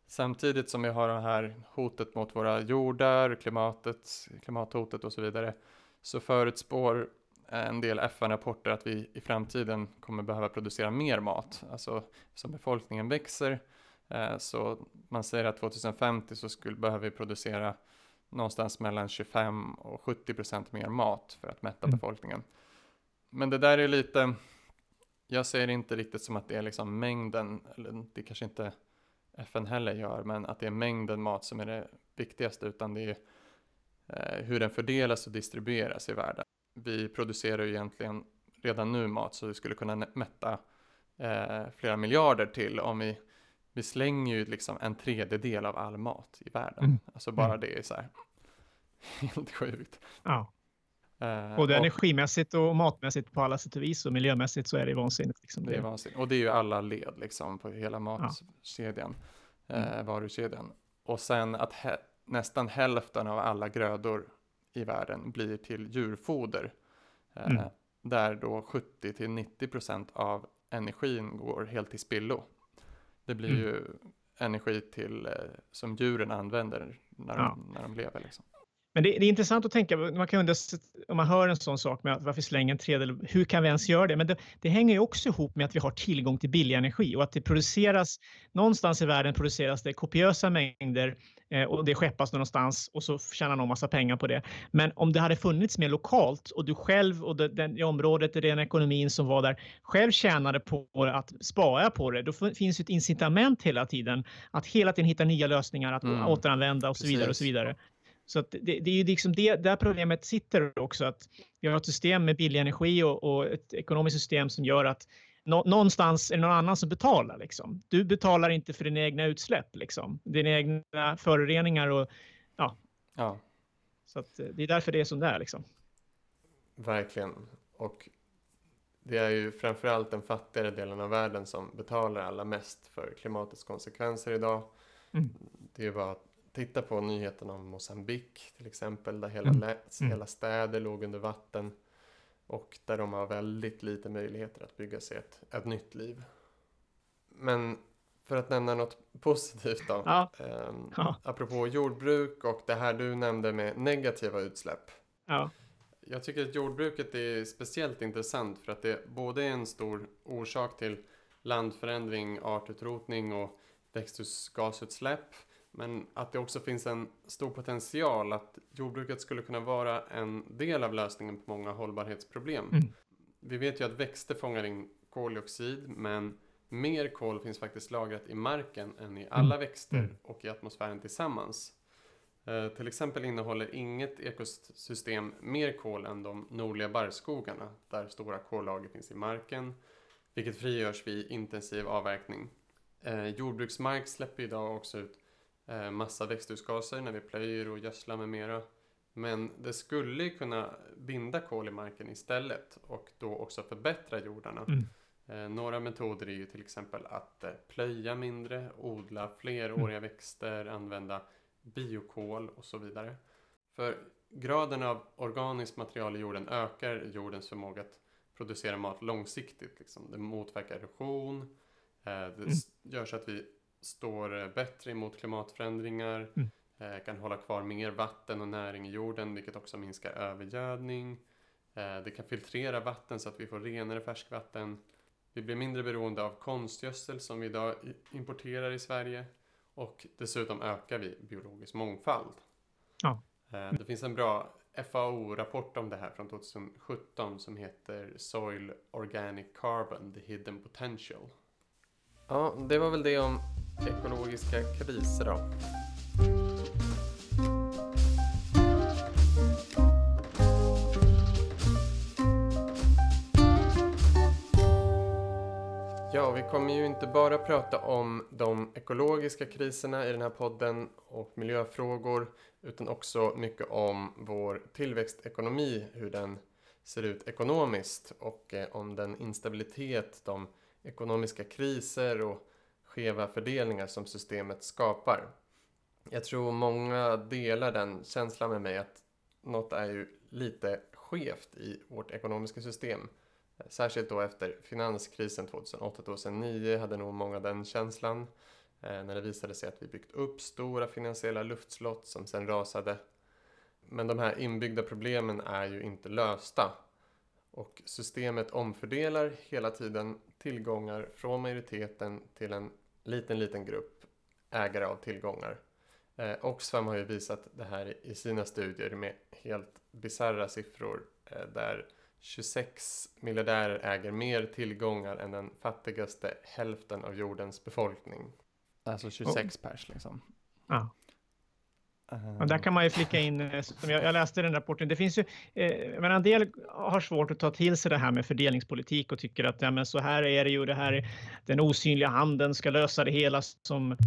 samtidigt som vi har det här hotet mot våra jordar, klimatet, klimathotet och så vidare, så förutspår en del FN-rapporter att vi i framtiden kommer behöva producera mer mat. Alltså som befolkningen växer eh, så man säger att 2050 så skulle behöver vi producera någonstans mellan 25 och 70 procent mer mat för att mätta mm. befolkningen. Men det där är lite, jag ser det inte riktigt som att det är liksom mängden, eller det kanske inte FN heller gör, men att det är mängden mat som är det viktigaste, utan det är eh, hur den fördelas och distribueras i världen. Vi producerar ju egentligen redan nu mat så vi skulle kunna mätta eh, flera miljarder till om vi, vi slänger ju liksom en tredjedel av all mat i världen. Mm. Alltså bara mm. det är så här (laughs) helt sjukt. Ja. Uh, Både och, energimässigt och matmässigt på alla sätt och vis och miljömässigt så är det vansinnigt. Liksom. Det är vansinnigt. Och det är ju alla led liksom på hela matkedjan, ja. mm. eh, varukedjan. Och sen att nästan hälften av alla grödor i världen blir till djurfoder. Eh, mm. Där då 70 till 90 procent av energin går helt till spillo. Det blir mm. ju energi till, eh, som djuren använder när, ja. de, när de lever. Liksom. Men det, det, är intressant att tänka, man kan undra, om man hör en sån sak med att varför slänga en tredjedel, hur kan vi ens göra det? Men det, det, hänger ju också ihop med att vi har tillgång till billig energi och att det produceras, någonstans i världen produceras det kopiösa mängder eh, och det skeppas någonstans och så tjänar någon massa pengar på det. Men om det hade funnits mer lokalt och du själv och det, den, i området, den ekonomin som var där, själv tjänade på att spara på det, då finns ett incitament hela tiden att hela tiden hitta nya lösningar, att mm. återanvända och så vidare och så vidare. Så att det, det är ju liksom det där problemet sitter också, att vi har ett system med billig energi och, och ett ekonomiskt system som gör att nå, någonstans är det någon annan som betalar. Liksom. Du betalar inte för dina egna utsläpp, liksom. dina egna föroreningar och ja. ja. Så att eh, det är därför det är som det är. Liksom. Verkligen. Och det är ju framförallt den fattigare delen av världen som betalar allra mest för klimatets konsekvenser idag. Mm. Det är bara titta på nyheterna om Mosambik till exempel, där hela, mm. mm. hela städer låg under vatten och där de har väldigt lite möjligheter att bygga sig ett, ett nytt liv. Men för att nämna något positivt då, ja. Eh, ja. apropå jordbruk och det här du nämnde med negativa utsläpp. Ja. Jag tycker att jordbruket är speciellt intressant för att det både är en stor orsak till landförändring, artutrotning och växthusgasutsläpp men att det också finns en stor potential att jordbruket skulle kunna vara en del av lösningen på många hållbarhetsproblem. Mm. Vi vet ju att växter fångar in koldioxid men mer kol finns faktiskt lagrat i marken än i alla mm. växter mm. och i atmosfären tillsammans. Eh, till exempel innehåller inget ekosystem mer kol än de nordliga barrskogarna där stora kollager finns i marken vilket frigörs vid intensiv avverkning. Eh, jordbruksmark släpper idag också ut massa växthusgaser när vi plöjer och gödslar med mera. Men det skulle kunna binda kol i marken istället och då också förbättra jordarna. Mm. Eh, några metoder är ju till exempel att eh, plöja mindre, odla fleråriga mm. växter, använda biokol och så vidare. För graden av organiskt material i jorden ökar jordens förmåga att producera mat långsiktigt. Liksom. Det motverkar erosion, det mm. gör så att vi står bättre emot klimatförändringar, mm. Eh, kan hålla kvar mer vatten och näring i jorden, vilket också minskar övergödning. Eh, det kan filtrera vatten så att vi får renare färskvatten. Vi blir mindre beroende av konstgödsel som vi idag importerar i Sverige. Och dessutom ökar vi biologisk mångfald. Ja. Eh, det finns en bra FAO-rapport om det här från 2017 som heter Soil Organic Carbon, The Hidden Potential. Ja, det var väl det om ekologiska kriser då. Ja, vi kommer ju inte bara prata om de ekologiska kriserna i den här podden och miljöfrågor utan också mycket om vår tillväxtekonomi, hur den ser ut ekonomiskt och eh, om den instabilitet, de ekonomiska kriser och skeva fördelningar som systemet skapar. Jag tror många delar den känslan med mig att något är ju lite skevt i vårt ekonomiska system. Särskilt då efter finanskrisen 2008-2009 hade nog många den känslan. Eh, när det visade sig att vi byggt upp stora finansiella luftslott som sen rasade. Men de här inbyggda problemen är ju inte lösta. Och systemet omfördelar hela tiden tillgångar från majoriteten till en liten, liten grupp ägare av tillgångar. Eh, Oxfam har ju visat det här i sina studier med helt bizarra siffror eh, där 26 miljardärer äger mer tillgångar än den fattigaste hälften av jordens befolkning. Alltså 26 oh. pers liksom. Ja. Och där kan man ju flicka in, eh, som jag, jag läste den rapporten, det finns ju, eh, men en del har svårt att ta till sig det här med fördelningspolitik och tycker att ja, men så här är det ju, det här, den osynliga handen ska lösa det hela som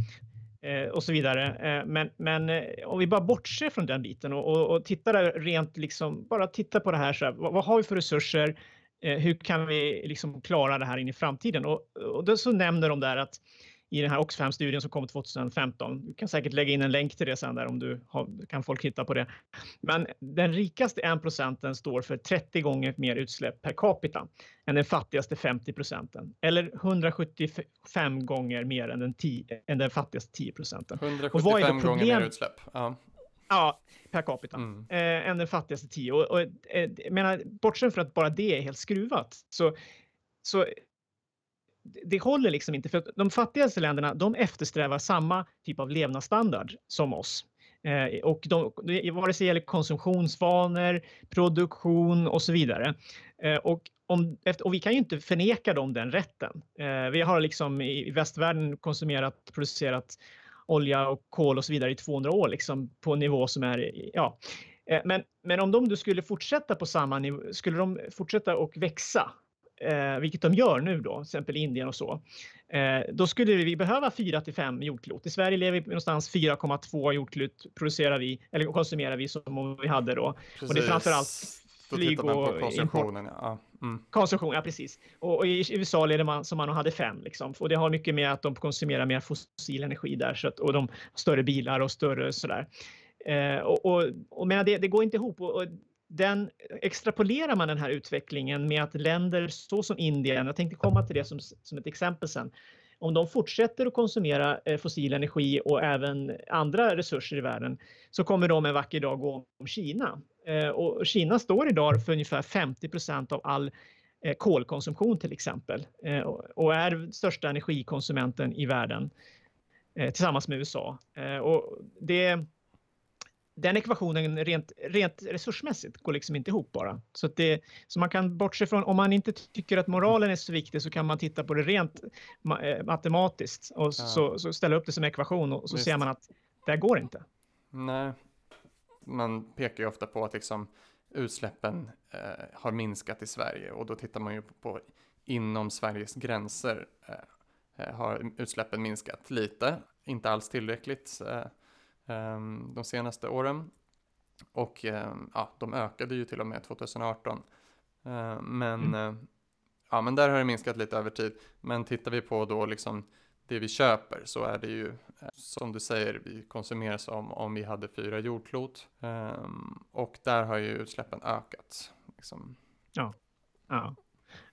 eh, och så vidare. Eh, men, men eh, om vi bara bortser från den biten och, och, och tittar rent liksom, bara titta på det här, så här vad, vad, har vi för resurser? Eh, hur kan vi liksom klara det här in i framtiden? Och, och då så nämner de där att i den här Oxfam-studien som kom 2015. Du kan säkert lägga in en länk till det sen där om du har, kan folk hitta på det. Men den rikaste 1 procenten står för 30 gånger mer utsläpp per capita än den fattigaste 50 procenten eller 175 gånger mer än den, 10, än den fattigaste 10 procenten. 175 gånger mer utsläpp. Ja. Ja, per capita. Mm. Eh, än den fattigaste 10. Och, och eh, menar, bortsett från att bara det är helt skruvat så, så det håller liksom inte för att de fattigaste länderna de eftersträvar samma typ av levnadsstandard som oss. Eh, och de, vare sig det gäller konsumtionsvanor, produktion och så vidare. Eh, och, om, och vi kan ju inte förneka dem den rätten. Eh, vi har liksom i, västvärlden konsumerat, producerat olja och kol och så vidare i 200 år liksom på en nivå som är, ja. Eh, men, men om de skulle fortsätta på samma nivå, skulle de fortsätta och växa eh, vilket de gör nu då, till exempel Indien och så, eh, då skulle vi behöva 4 till 5 jordklot. I Sverige lever vi någonstans 4,2 jordklot producerar vi eller konsumerar vi som om vi hade då. Precis. Och det är framförallt flyg och konsumtionen. Ja. Mm. Konsumtion, ja precis. Och, och, i USA leder man som man hade fem liksom. Och det har mycket med att de konsumerar mer fossil energi där så att, och de större bilar och större sådär. Eh, och, och, och men det, det går inte ihop. Och, och den, extrapolerar man den här utvecklingen med att länder så som Indien, jag tänkte komma till det som, som ett exempel sen, om de fortsätter att konsumera eh, fossil energi och även andra resurser i världen så kommer de en vacker dag gå om Kina. Eh, och Kina står idag för ungefär 50% av all eh, kolkonsumtion till exempel och är största energikonsumenten i världen tillsammans med USA. Och det, den ekvationen rent, rent resursmässigt går liksom inte ihop bara. Så, det, så man kan bortse från, om man inte tycker att moralen är så viktig så kan man titta på det rent eh, matematiskt och ja. så, så, ställa upp det som ekvation och så Just. ser man att det går inte. Nej, man pekar ju ofta på att liksom utsläppen eh, har minskat i Sverige och då tittar man ju på, på inom Sveriges gränser eh, eh har utsläppen minskat lite, inte alls tillräckligt. Eh, de senaste åren. Och ehm, ja, de ökade ju till och med 2018. Ehm, men, mm. Eh, ja, men där har det minskat lite över tid. Men tittar vi på då liksom det vi köper så är det ju eh, som du säger, vi konsumerar som om vi hade fyra jordklot. och där har ju utsläppen ökat. Liksom. Ja. ja.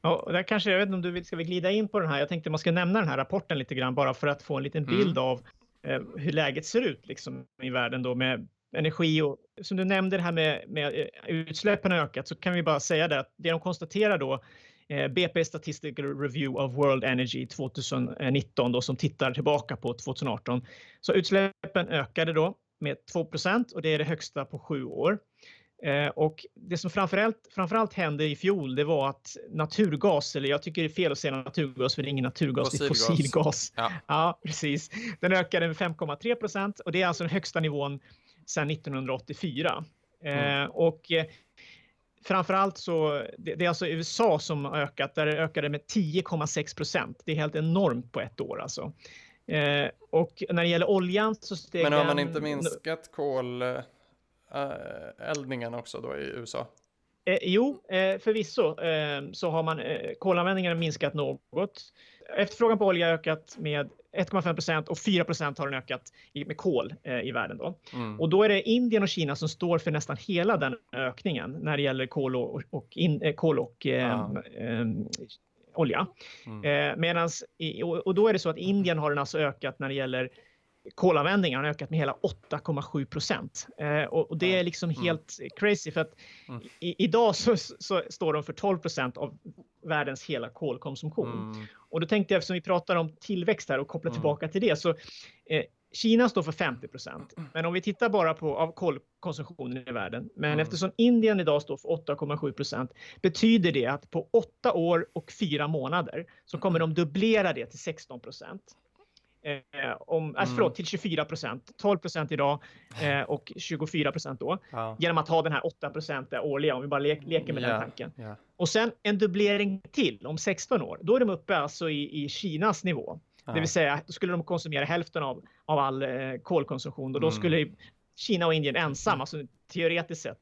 Ja, där kanske, jag vet inte om du vill, ska vi glida in på den här? Jag tänkte man ska nämna den här rapporten lite grann bara för att få en liten bild mm. av Eh, Eh, hur läget ser ut liksom, i världen då med energi och som du nämnde det här med, med eh, utsläppen har ökat så kan vi bara säga det att det de konstaterar då eh, BP Statistical Review of World Energy 2019 då som tittar tillbaka på 2018. Så utsläppen ökade då med 2% och det är det högsta på sju år. Eh, och det som framförallt, framförallt hände i fjol, det var att naturgas, eller jag tycker det är fel att säga naturgas, för det är ingen naturgas, fossilgas. det är fossilgas. Ja. ja, precis. Den ökade med 5,3 procent och det är alltså den högsta nivån sedan 1984. Eh, mm. Eh, och eh, framförallt så, det, det, är alltså USA som har ökat, där det ökade med 10,6 procent. Det är helt enormt på ett år alltså. Eh, och när det gäller oljan så steg Men har man inte minskat kol eldningen också då i USA? Eh, jo, eh, förvisso eh, så har man eh, kolanvändningen minskat något. Efterfrågan på olja har ökat med 1,5 procent och 4 procent har den ökat i, med kol eh, i världen. Då. Mm. Och då är det Indien och Kina som står för nästan hela den ökningen när det gäller kol och, och, in, eh, kol och eh, olja. Mm. medans, och, och då är det så att Indien har den alltså ökat när det gäller kolanvändningen har ökat med hela 8,7 procent. Eh, och, och, det är liksom mm. helt crazy för att mm. i, idag så, så, står de för 12 procent av världens hela kolkonsumtion. Mm. Och då tänkte jag, eftersom vi pratar om tillväxt här och kopplar mm. tillbaka till det, så eh, Kina står för 50 procent. Men om vi tittar bara på av kolkonsumtionen i världen, men mm. eftersom Indien idag står för 8,7 procent betyder det att på åtta år och fyra månader så kommer de dubblera det till 16 procent. Eh, om, alltså, förlåt, till 24 procent. 12 procent idag eh, (laughs) och 24 procent då. Ja. Genom att ha den här 8 procent årliga, om vi bara le leker med yeah. den tanken. Yeah. Och sen en dubblering till om 16 år. Då är de uppe alltså i, i Kinas nivå. Ja. Det vill säga, då skulle de konsumera hälften av, av all eh, kolkonsumtion och då mm. skulle Kina och Indien ensamma, mm. alltså teoretiskt sett,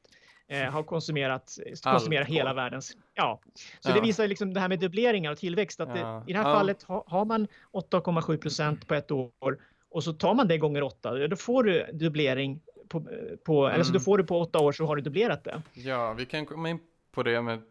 eh, har konsumerat, konsumerar hela världens. Ja, så ja. det visar liksom det här med dubbleringar och tillväxt att ja. det, i det här ja. fallet ha, har man 8,7 procent på ett år och så tar man det gånger åtta, då får du dubblering på, på mm. eller så då får du på åtta år så har du dubblerat det. Ja, vi kan komma in på det med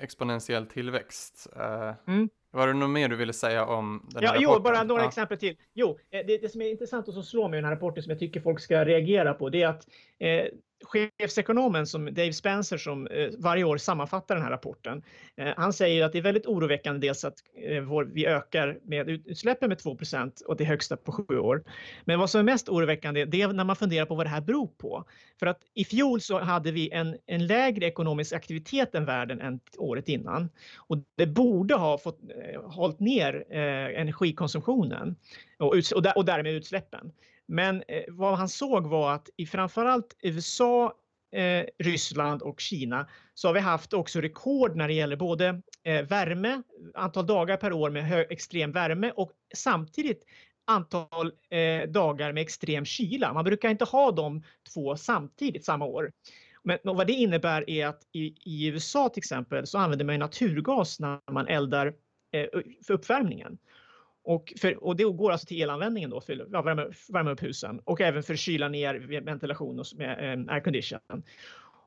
exponentiell tillväxt. Uh, mm. Var det något mer du ville säga om den här ja, rapporten? Jo, bara några ja. exempel till. Jo, eh, det, det, som är intressant och som slår mig i den här rapporten som jag tycker folk ska reagera på, det är att eh, chefsekonomen som Dave Spencer som eh, varje år sammanfattar den här rapporten. Eh, han säger att det är väldigt oroväckande dels att eh, vi ökar med utsläppen med 2% och det högsta på sju år. Men vad som är mest oroväckande det är när man funderar på vad det här beror på. För att i fjol så hade vi en, en lägre ekonomisk aktivitet än världen än året innan och det borde ha fått hållit ner energikonsumtionen och, och, och därmed utsläppen. Men eh, vad han såg var att i framförallt USA, eh, Ryssland och Kina så har vi haft också rekord när det gäller både eh, värme, antal dagar per år med hög, extrem värme och samtidigt antal eh, dagar med extrem kyla. Man brukar inte ha de två samtidigt samma år. Men vad det innebär är att i, i USA till exempel så använder man naturgas när man eldar eh, för uppvärmningen. Och, för, och det går alltså till elanvändningen då för att ja, värma, värma upp husen och även för att kyla ner ventilation och med eh, aircondition.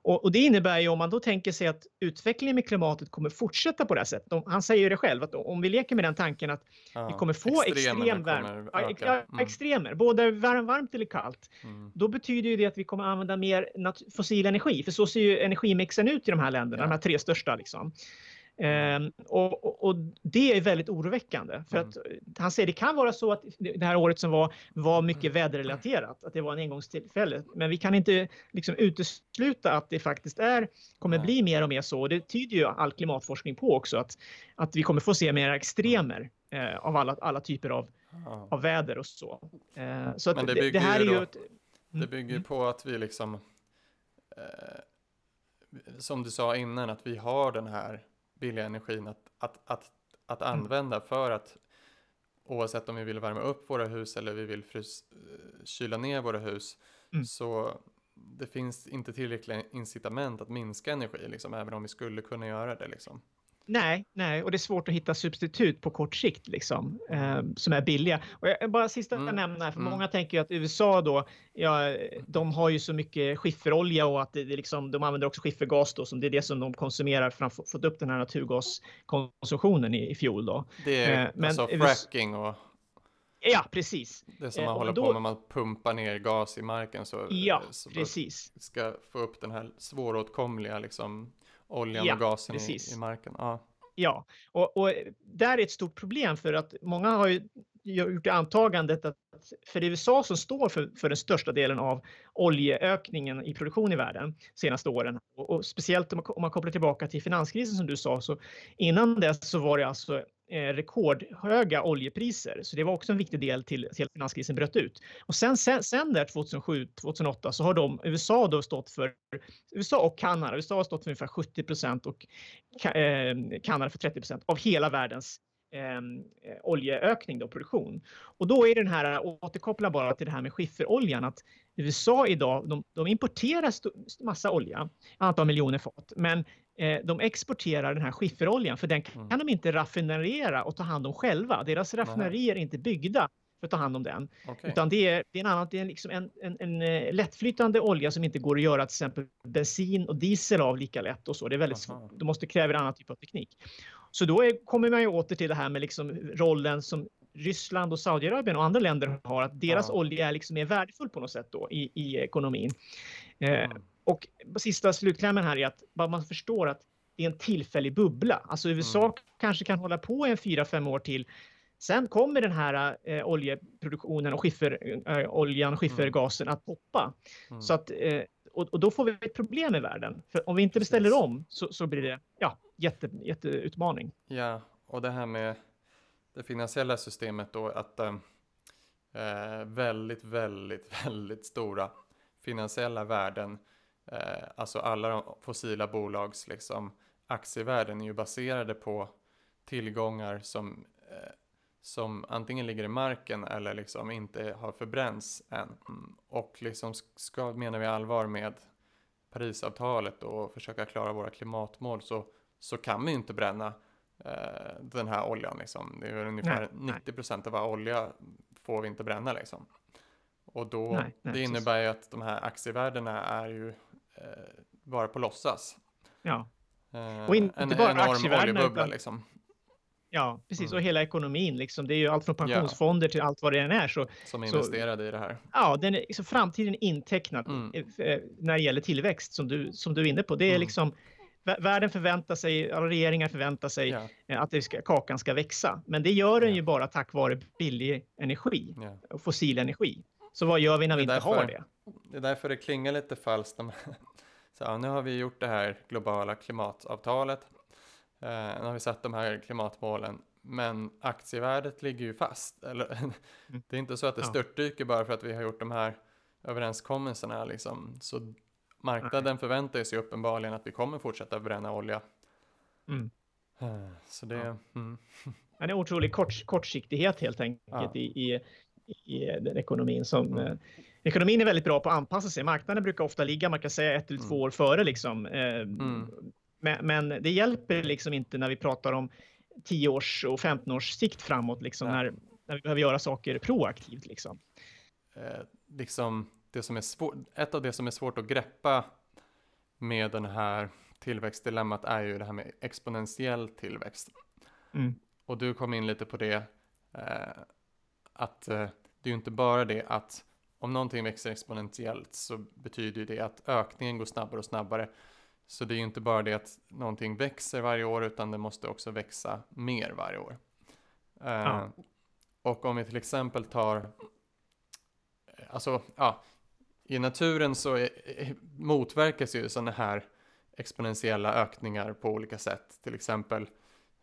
Och, och, det innebär ju om man då tänker sig att utvecklingen med klimatet kommer fortsätta på det här sättet. Han säger ju det själv att om vi leker med den tanken att ja, vi kommer få extrem värme, ja, mm. extremer, både varmt eller kallt, mm. då betyder ju det att vi kommer använda mer fossil energi. För så ser ju energimixen ut i de här länderna, ja. de här tre största liksom. Um, och, och, det är väldigt oroväckande för mm. att han säger det kan vara så att det här året som var var mycket mm. väderrelaterat, att det var en engångstillfälle. Men vi kan inte liksom utesluta att det faktiskt är kommer bli mer och mer så. Och det tyder ju all klimatforskning på också att att vi kommer få se mer extremer eh, av alla, alla typer av, ja. av väder och så. Eh, så Men det, det, det här är ju ett, det mm. bygger mm. på att vi liksom eh, som du sa innan att vi har den här billiga energin att, att, att, att mm. använda för att oavsett om vi vill värma upp våra hus eller vi vill frys, eh, kyla ner våra hus mm. så det finns inte tillräckliga incitament att minska energi, liksom, även om vi skulle kunna göra det. Liksom. Nej, nej, och det är svårt att hitta substitut på kort sikt liksom, eh, som är billiga. Och jag, bara sista mm. nämna, för mm. många tänker ju att USA då, ja, de har ju så mycket skifferolja och att det, det liksom, de använder också skiffergas då, som det är det som de konsumerar för att få upp den här naturgaskonsumtionen i, i fjol då. Det är eh, men, alltså fracking och Ja, precis. Det som man eh, håller då, på med, man pumpar ner gas i marken så, ja, så precis. ska få upp den här svåråtkomliga liksom oljan ja, och gasen i, i, marken. Ja, ja. Och, och där är ett stort problem för att många har ju gjort antagandet att för USA som står för, för den största delen av oljeökningen i produktion i världen senaste åren och, och speciellt om man, om man kopplar tillbaka till finanskrisen som du sa så innan dess så var det alltså Eh, rekordhöga oljepriser. Så det var också en viktig del till, att finanskrisen bröt ut. Och sen, sen, sen där 2007, 2008 så har de, USA då stått för, USA och Kanada, USA har stått för ungefär 70 procent och eh, Kanada för 30 procent av hela världens ehm, eh, oljeökning då, produktion. Och då är den här, återkoppla bara till det här med skifferoljan, att USA idag, de, de importerar massa olja, antal miljoner fat, men eh, de exporterar den här skifferoljan för den kan mm. de inte raffinera och ta hand om själva. Deras raffinerier är inte byggda för att ta hand om den. Okay. Utan det är, det är en annan, det är liksom en, en, en, eh, lättflytande olja som inte går att göra till exempel bensin och diesel av lika lätt och så. Det är väldigt svårt. Det måste kräva en annan typ av teknik. Så då är, kommer man ju åter till det här med liksom rollen som Ryssland och Saudiarabien och andra länder har, att deras ja. olja är liksom mer värdefull på något sätt då i, i ekonomin. Eh, mm. Och sista slutklämmen här är att man förstår att det är en tillfällig bubbla. Alltså USA mm. kanske kan hålla på en fyra, fem år till. Sen kommer den här eh, oljeproduktionen och skifferoljan eh, och skiffergasen att poppa. Mm. Så att, eh, och, och, då får vi ett problem i världen. För om vi inte beställer om så, så blir det ja, jätte, jätteutmaning. Ja, och det här med det finansiella systemet då att eh, eh väldigt, väldigt, (laughs) väldigt stora finansiella värden, eh, alltså alla de fossila bolags liksom aktievärden är ju baserade på tillgångar som, eh, som antingen ligger i marken eller liksom inte har förbränts än. Och liksom ska, menar vi allvar med Parisavtalet och försöka klara våra klimatmål så, så kan vi inte bränna eh, den här oljan. Liksom. Det är ungefär nej, 90 procent av all olja får vi inte bränna. Liksom. Och då, nej, nej, det innebär ju att de här aktievärdena är ju bara på låtsas. Ja. Eh, och inte en bara enorm oljebubbla liksom. Ja, precis. Mm. Och hela ekonomin, liksom. det är ju allt från pensionsfonder ja. till allt vad det än är. Så, som investerade så, i det här. Ja, den är, så framtiden är intecknad mm. Eh, när det gäller tillväxt som du, som du är inne på. Det är mm. liksom världen förväntar sig, alla regeringar förväntar sig ja. Eh, att det ska, kakan ska växa. Men det gör den ja. ju bara tack vare billig energi, fossil energi. Så vad gör vi när vi inte därför, har det? Det är därför det klingar lite falskt. (laughs) Så, nu har vi gjort det här globala klimatavtalet. Eh, nu har vi satt de här klimatmålen. Men aktievärdet ligger ju fast. Eller, (laughs) det är inte så att det störtdyker bara för att vi har gjort de här överenskommelserna. Liksom. Så marknaden förväntar sig uppenbarligen att vi kommer fortsätta bränna olja. Mm. Eh, så det, ja. mm. (laughs) det är en otrolig kort, kortsiktighet helt enkelt ja. i, i, i, den ekonomin som mm. eh, Ekonomin är väldigt bra på att anpassa sig. Marknaden brukar ofta ligga, man kan säga ett eller två mm. år före liksom. Eh, mm. men, men, det hjälper liksom inte när vi pratar om 10 års och 15 års sikt framåt, liksom, ja. när, när vi behöver göra saker proaktivt. Liksom. Eh, liksom det som är svårt, ett av det som är svårt att greppa med den här tillväxtdilemmat är ju det här med exponentiell tillväxt. Mm. Och du kom in lite på det, eh, att eh, det är ju inte bara det att om någonting växer exponentiellt så betyder ju det att ökningen går snabbare och snabbare. Så det är ju inte bara det att någonting växer varje år utan det måste också växa mer varje år. Eh, ja. Och om vi till exempel tar, alltså ja, i naturen så är, motverkas ju sådana här exponentiella ökningar på olika sätt. Till exempel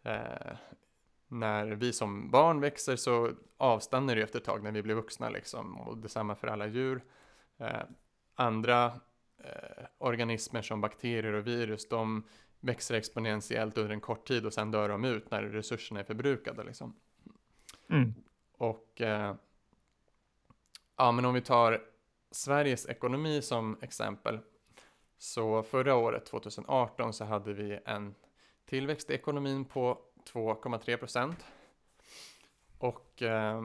eh, när vi som barn växer så avstannar det efter ett tag när vi blir vuxna liksom. Och detsamma för alla djur. Eh, andra eh, organismer som bakterier och virus, de växer exponentiellt under en kort tid och sen dör de ut när resurserna är förbrukade liksom. Mm. Och eh, ja, men om vi tar Sveriges ekonomi som exempel. Så förra året, 2018, så hade vi en tillväxt i ekonomin på 2,3 procent. Och eh,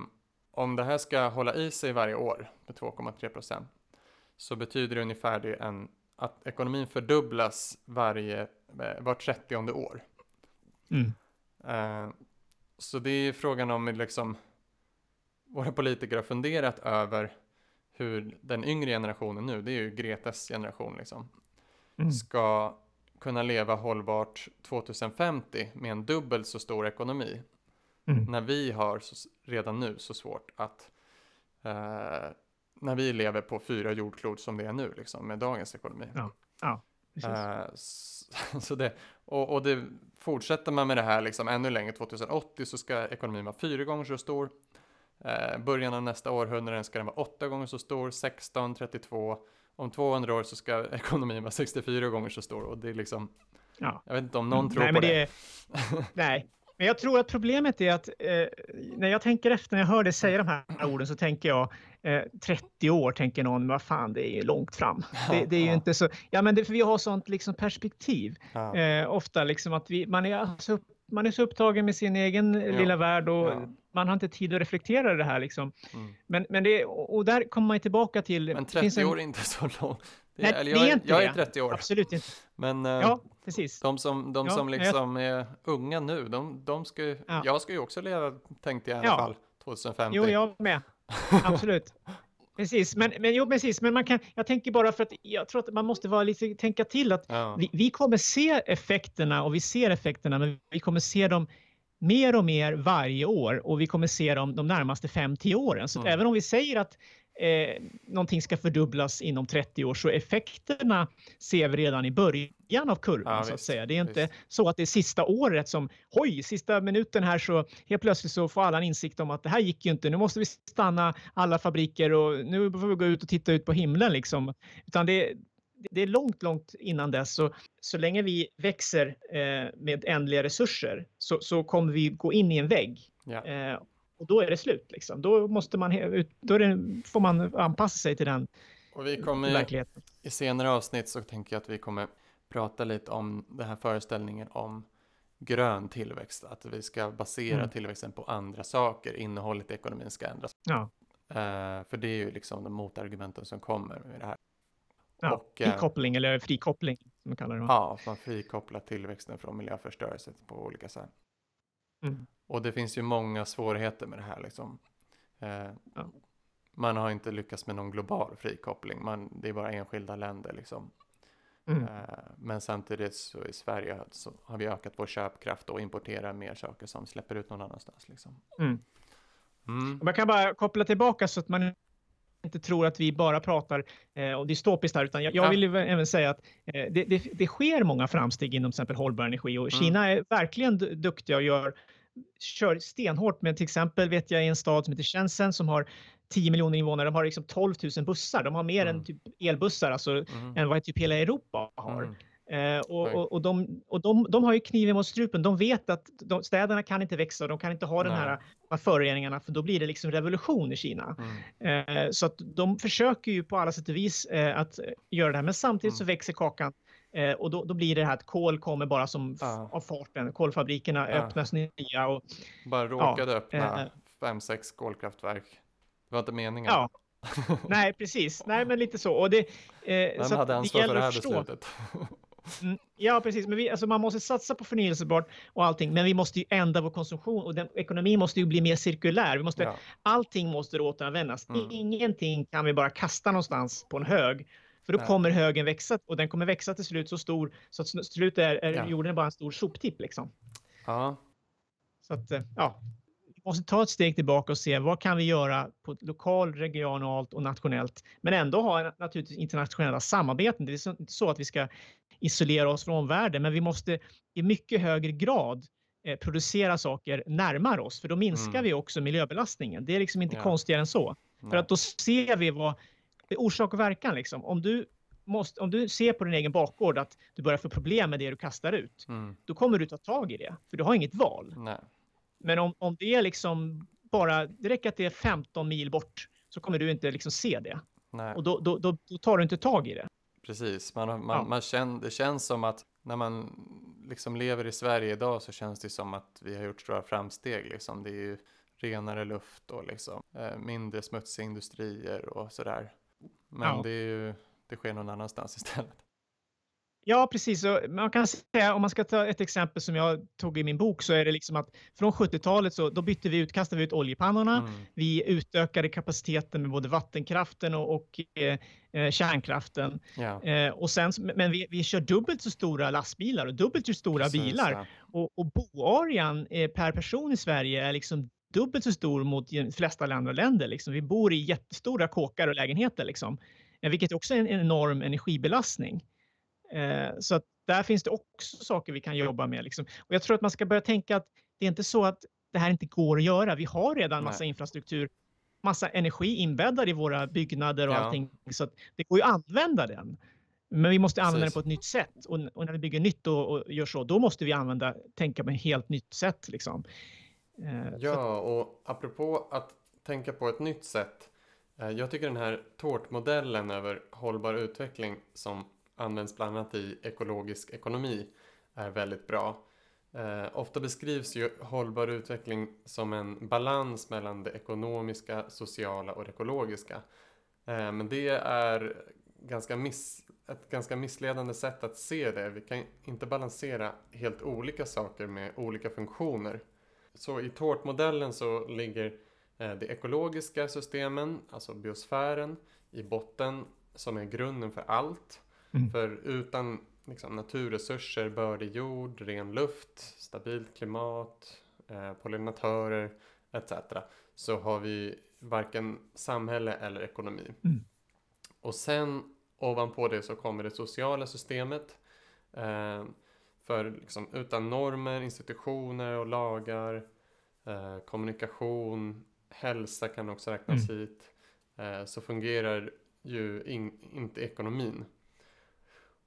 om det här ska hålla i sig varje år med 2,3 procent så betyder det ungefär det en, att ekonomin fördubblas varje, eh, var 30 år. Mm. Eh, så det är frågan om liksom, våra politiker har funderat över hur den yngre generationen nu, det är ju Gretas generation liksom, mm. ska kunna leva hållbart 2050 med en dubbelt så stor ekonomi. Mm. När vi har så, redan nu så svårt att, eh, när vi lever på fyra jordklot som det är nu, liksom, med dagens ekonomi. Ja, ja eh, så, (laughs) så, det, och, och det, fortsätter man med det här liksom ännu längre, 2080 så ska ekonomin vara fyra gånger så stor. Eh, början av nästa århundrade ska den vara åtta gånger så stor, 16, 32. Om 200 år så ska (laughs) ekonomin vara 64 gånger så stor och det är liksom, ja. jag vet inte om någon mm, tror nej, på det. det. nej, men jag tror att problemet är att eh, när jag tänker efter, när jag hör dig säga de här orden så tänker jag eh, 30 år tänker någon, vad fan det är ju långt fram. (laughs) Det, det är ju inte så, ja men det, för vi har sånt liksom perspektiv. Ja. Eh, ofta liksom att vi, man är alltså man är så upptagen med sin egen ja. lilla värld och ja. Man har inte tid att reflektera det här liksom. Mm. Men, men det, och där kommer man tillbaka till... Men 30 en... år är inte så långt. Nej, är, jag, det är inte jag är 30 år. Absolut inte. Men uh, ja, precis. de som, de som liksom jag... är unga nu, de, de ska ja. jag ska ju också leva, tänkte jag i alla fall, 2050. Jo, jag med. Absolut. Precis, men, men, jo, precis, men man kan, jag tänker bara för att jag tror att man måste vara lite, tänka till att ja. vi, vi, kommer se effekterna och vi ser effekterna, men vi kommer se dem mer och mer varje år och vi kommer se dem de närmaste 5-10 åren. Så mm. även om vi säger att eh, någonting ska fördubblas inom 30 år så effekterna ser vi redan i början av kurvan ja, så att säga. Det är inte visst. så att det är sista året som, oj, sista minuten här så helt plötsligt så får alla en insikt om att det här gick ju inte, nu måste vi stanna alla fabriker och nu får vi gå ut och titta ut på himlen liksom. Utan det, det är långt, långt innan dess. Så, så länge vi växer eh, med ändliga resurser så, så kommer vi gå in i en vägg. Ja. Eh, och då är det slut. Liksom. Då, måste man, då det, får man anpassa sig till den och vi kommer, verkligheten. I senare avsnitt så tänker jag att vi kommer prata lite om den här föreställningen om grön tillväxt, att vi ska basera mm. tillväxten på andra saker, innehållet i ekonomin ska ändras. Ja. Uh, för det är ju liksom de motargumenten som kommer med det här. Ja, och, uh, frikoppling eller frikoppling som man kallar det. Ja, man frikopplar tillväxten från miljöförstörelse på olika sätt. Mm. Och det finns ju många svårigheter med det här liksom. Eh, ja. Man har inte lyckats med någon global frikoppling, man, det är bara enskilda länder liksom. Mm. Eh, men samtidigt så i Sverige så har vi ökat vår köpkraft och importerar mer saker som släpper ut någon annanstans. Liksom. Mm. Mm. Man kan bara koppla tillbaka så att man inte tror att vi bara pratar eh, och dystopiskt här, utan jag, jag vill ju även säga att eh, det, det, det, sker många framsteg inom till exempel hållbar energi och mm. Kina är verkligen duktiga och gör kör stenhårt med till exempel vet jag i en stad som heter Shenzhen som har 10 miljoner invånare, de har liksom 12 000 bussar. De har mer mm. än typ elbussar alltså, mm. än vad typ hela Europa har. Eh, och, och, och, de, och de, de har ju kniven mot strupen. De vet att de, städerna kan inte växa och de kan inte ha den här föroreningarna för då blir det liksom revolution i Kina. Mm. Eh, så att de försöker ju på alla sätt och vis eh, att göra det här men samtidigt så mm. växer kakan Eh, och då, då, blir det här att kol kommer bara som ja. av farten. Kolfabrikerna ja. öppnas nya. Och, bara råkade ja, öppna eh, fem, sex kolkraftverk. Det var inte meningen. Ja. (laughs) Nej, precis. Nej, men lite så. Och det, eh, Vem så hade ansvar för det här beslutet? (laughs) Mm, ja, precis. Men vi, alltså man måste satsa på förnyelsebart och allting, men vi måste ju ändra vår konsumtion och den, ekonomin måste ju bli mer cirkulär. Vi måste, ja. Allting måste återanvändas. Mm. Ingenting kan vi bara kasta någonstans på en hög för då ja. kommer högen växa och den kommer växa till slut så stor så att till slut är, är ja. jorden bara en stor soptipp liksom. Ja. Så att eh, ja, vi måste ta ett steg tillbaka och se vad kan vi göra på lokal, regionalt och nationellt, men ändå ha naturligtvis internationella samarbeten. Det är inte så att vi ska isolera oss från omvärlden, men vi måste i mycket högre grad eh, producera saker närmare oss, för då minskar mm. vi också miljöbelastningen. Det är liksom inte ja. konstigare än så. Nej. För att då ser vi vad är orsak och verkan liksom. Om du, måste, om du ser på din egen bakgård att du börjar få problem med det du kastar ut, mm. då kommer du ta tag i det, för du har inget val. Nej. Men om, om det är liksom bara, det räcker att det är 15 mil bort, så kommer du inte liksom se det. Nej. Och då, då, då, då, tar du inte tag i det. Precis, man, man, ja. man känner, det känns som att när man liksom lever i Sverige idag så känns det som att vi har gjort stora framsteg. Liksom. Det är ju renare luft och liksom, eh, mindre smutsiga industrier och sådär. Men ja. det, är ju, det sker någon annanstans (laughs) istället. Ja, precis. Och man kan säga, om man ska ta ett exempel som jag tog i min bok, så är det liksom att från 70-talet så då bytte vi ut, kastade vi ut oljepannorna. Mm. Vi utökade kapaciteten med både vattenkraften och, och eh, eh kärnkraften. Ja. Eh, och sen, men vi, vi kör dubbelt så stora lastbilar och dubbelt så stora precis, bilar. Ja. Och, och boarean eh, per person i Sverige är liksom dubbelt så stor mot de flesta andra länder. Liksom. Vi bor i jättestora kåkar och lägenheter, liksom. Eh, vilket också är en enorm energibelastning. Eh, så att där finns det också saker vi kan jobba med. Liksom. Och jag tror att man ska börja tänka att det är inte så att det här inte går att göra. Vi har redan massa Nej. infrastruktur, massa energi inbäddad i våra byggnader och ja. allting. Så att det går ju att använda den. Men vi måste använda Precis. den på ett nytt sätt. Och, och, när vi bygger nytt och, och, gör så, då måste vi använda, tänka på ett helt nytt sätt. Liksom. Eh, ja, och apropå att tänka på ett nytt sätt. Eh, jag tycker den här tårtmodellen över hållbar utveckling som används bland annat i ekologisk ekonomi är väldigt bra. Eh, ofta beskrivs ju hållbar utveckling som en balans mellan det ekonomiska, sociala och ekologiska. Eh, men det är ganska miss, ett ganska missledande sätt att se det. Vi kan inte balansera helt olika saker med olika funktioner. Så i tårtmodellen så ligger eh, de ekologiska systemen, alltså biosfären, i botten som är grunden för allt. Mm. För utan liksom, naturresurser, bördig jord, ren luft, stabilt klimat, eh, pollinatörer etc. Så har vi varken samhälle eller ekonomi. Mm. Och sen ovanpå det så kommer det sociala systemet. Eh, för liksom, utan normer, institutioner och lagar, eh, kommunikation, hälsa kan också räknas mm. hit, eh, så fungerar ju in, inte ekonomin.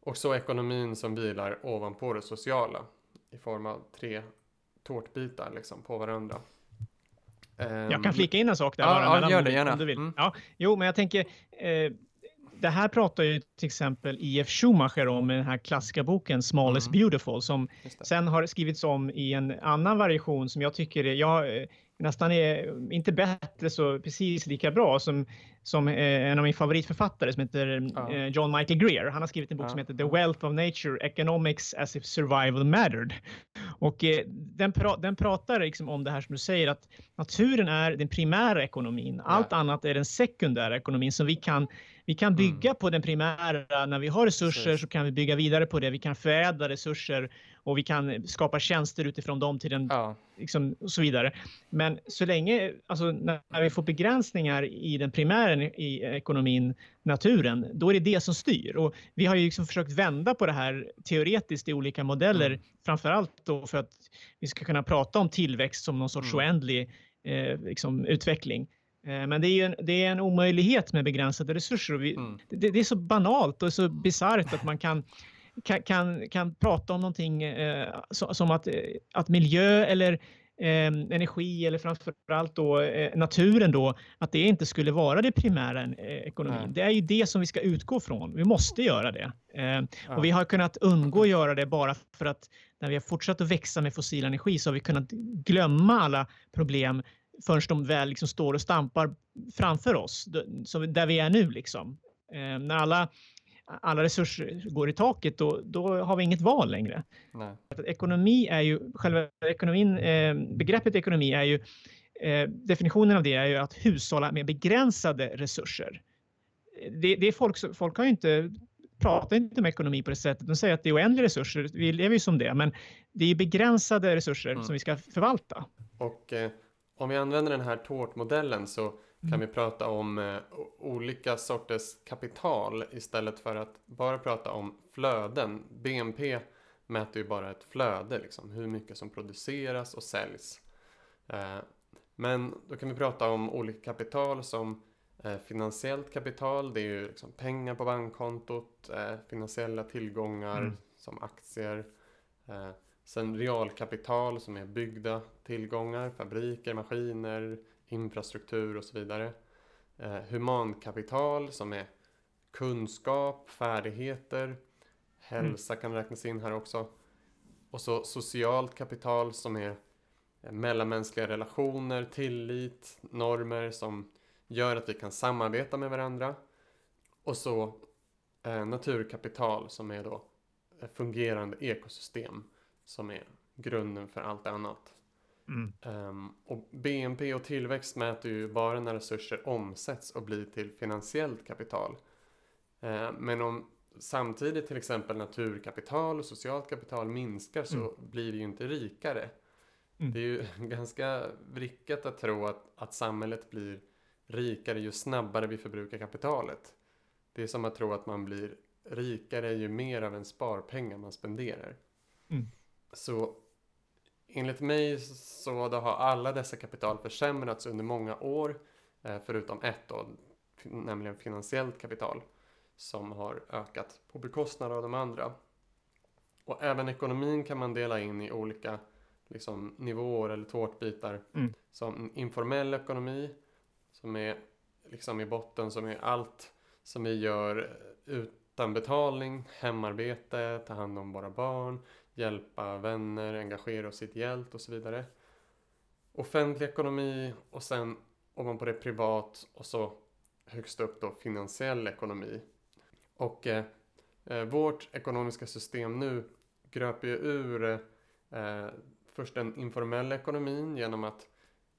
Och så ekonomin som vilar ovanpå det sociala i form av tre tårtbitar liksom på varandra. Jag kan ehm, flika in en sak där ja, bara. Ja, gör det gärna. Om du vill. Mm. Ja, jo, men jag tänker, eh, det här pratar ju till exempel I.F. Schumacher om i den här klassiska boken Small is mm. beautiful som sen har skrivits om i en annan variation som jag tycker är, jag, nästan är, inte bättre så precis lika bra som, som eh, en av min favoritförfattare som heter ja. eh, John Michael Greer. Han har skrivit en bok ja. som heter The Wealth of Nature, Economics as if Survival Mattered. Och eh, den, pra den pratar liksom om det här som du säger att naturen är den primära ekonomin. Allt annat är den sekundära ekonomin som vi kan vi kan bygga mm. på den primära, när vi har resurser Precis. så kan vi bygga vidare på det. Vi kan förädla resurser och vi kan skapa tjänster utifrån dem till den, ja. liksom, och så vidare. Men så länge, alltså när vi får begränsningar i den primära i ekonomin, naturen, då är det det som styr. Och vi har ju liksom försökt vända på det här teoretiskt i olika modeller, mm. framförallt då för att vi ska kunna prata om tillväxt som någon sorts mm. oändlig eh, liksom, utveckling. Eh, men det är, en, det är en omöjlighet med begränsade resurser. Vi, mm. det, det, är så banalt och så bisarrt att man kan, kan, kan, kan prata om någonting eh, som att, att miljö eller eh, energi eller framförallt då eh, naturen då, att det inte skulle vara det primära eh, ekonomin. Mm. Det är ju det som vi ska utgå från. Vi måste göra det. Mm. Och vi har kunnat undgå att göra det bara för att när vi har fortsatt att växa med fossil energi så har vi kunnat glömma alla problem förrän de väl liksom står och stampar framför oss, där vi är nu. Liksom. Eh, när alla, alla resurser går i taket, då, då har vi inget val längre. Nej. Ekonomi är ju, själva ekonomin, eh, begreppet ekonomi är ju, eh, definitionen av det är ju att hushålla med begränsade resurser. Det, det är folk, folk har ju inte pratar inte om ekonomi på det sättet. De säger att det är oändliga resurser. Vi lever ju som det, men det är begränsade resurser mm. som vi ska förvalta. Och eh, om vi använder den här tårtmodellen så kan mm. vi prata om eh, olika sorters kapital istället för att bara prata om flöden. BNP mäter ju bara ett flöde, liksom, hur mycket som produceras och säljs. Eh, men då kan vi prata om olika kapital som eh, finansiellt kapital, det är ju liksom pengar på bankkontot, eh, finansiella tillgångar mm. som aktier, eh, Sen realkapital som är byggda tillgångar, fabriker, maskiner, infrastruktur och så vidare. Eh, humankapital som är kunskap, färdigheter, hälsa mm. kan räknas in här också. Och så socialt kapital som är mellanmänskliga relationer, tillit, normer som gör att vi kan samarbeta med varandra. Och så eh, naturkapital som är då fungerande ekosystem som är grunden för allt annat. Mm. Um, och BNP och tillväxt mäter ju bara när resurser omsätts och blir till finansiellt kapital. Uh, men om samtidigt till exempel naturkapital och socialt kapital minskar så mm. blir vi ju inte rikare. Mm. Det är ju (laughs) ganska vrickat att tro att, att samhället blir rikare ju snabbare vi förbrukar kapitalet. Det är som att tro att man blir rikare ju mer av en sparpengar man spenderar. Mm. Så enligt mig så har alla dessa kapital försämrats under många år, eh, förutom ett då, nämligen finansiellt kapital, som har ökat på bekostnad av de andra. Och även ekonomin kan man dela in i olika liksom, nivåer eller tårtbitar. Mm. Som informell ekonomi, som är liksom i botten som är allt som vi gör utan betalning, hemarbete, ta hand om våra barn, hjälpa vänner, engagera oss ideellt och så vidare. Offentlig ekonomi och sen ovanpå det privat och så högst upp då finansiell ekonomi. Och eh, eh vårt ekonomiska system nu gröper ju ur eh, först den informella ekonomin genom att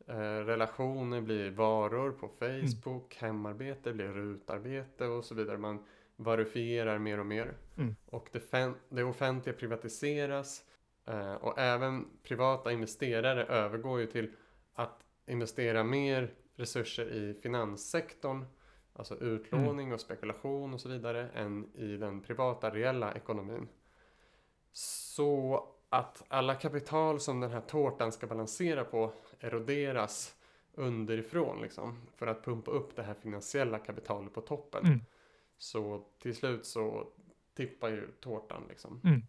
eh, relationer blir varor på Facebook, mm. hemarbete blir rutarbete och så vidare. Man verifierar mer och mer. Mm. Och det, det offentliga privatiseras eh, och även privata investerare övergår ju till att investera mer resurser i finanssektorn, alltså utlåning mm. och spekulation och så vidare, än i den privata reella ekonomin. Så att alla kapital som den här tårtan ska balansera på eroderas underifrån liksom, för att pumpa upp det här finansiella kapitalet på toppen. Mm. Så till slut så tippar ju tårtan liksom. Mm.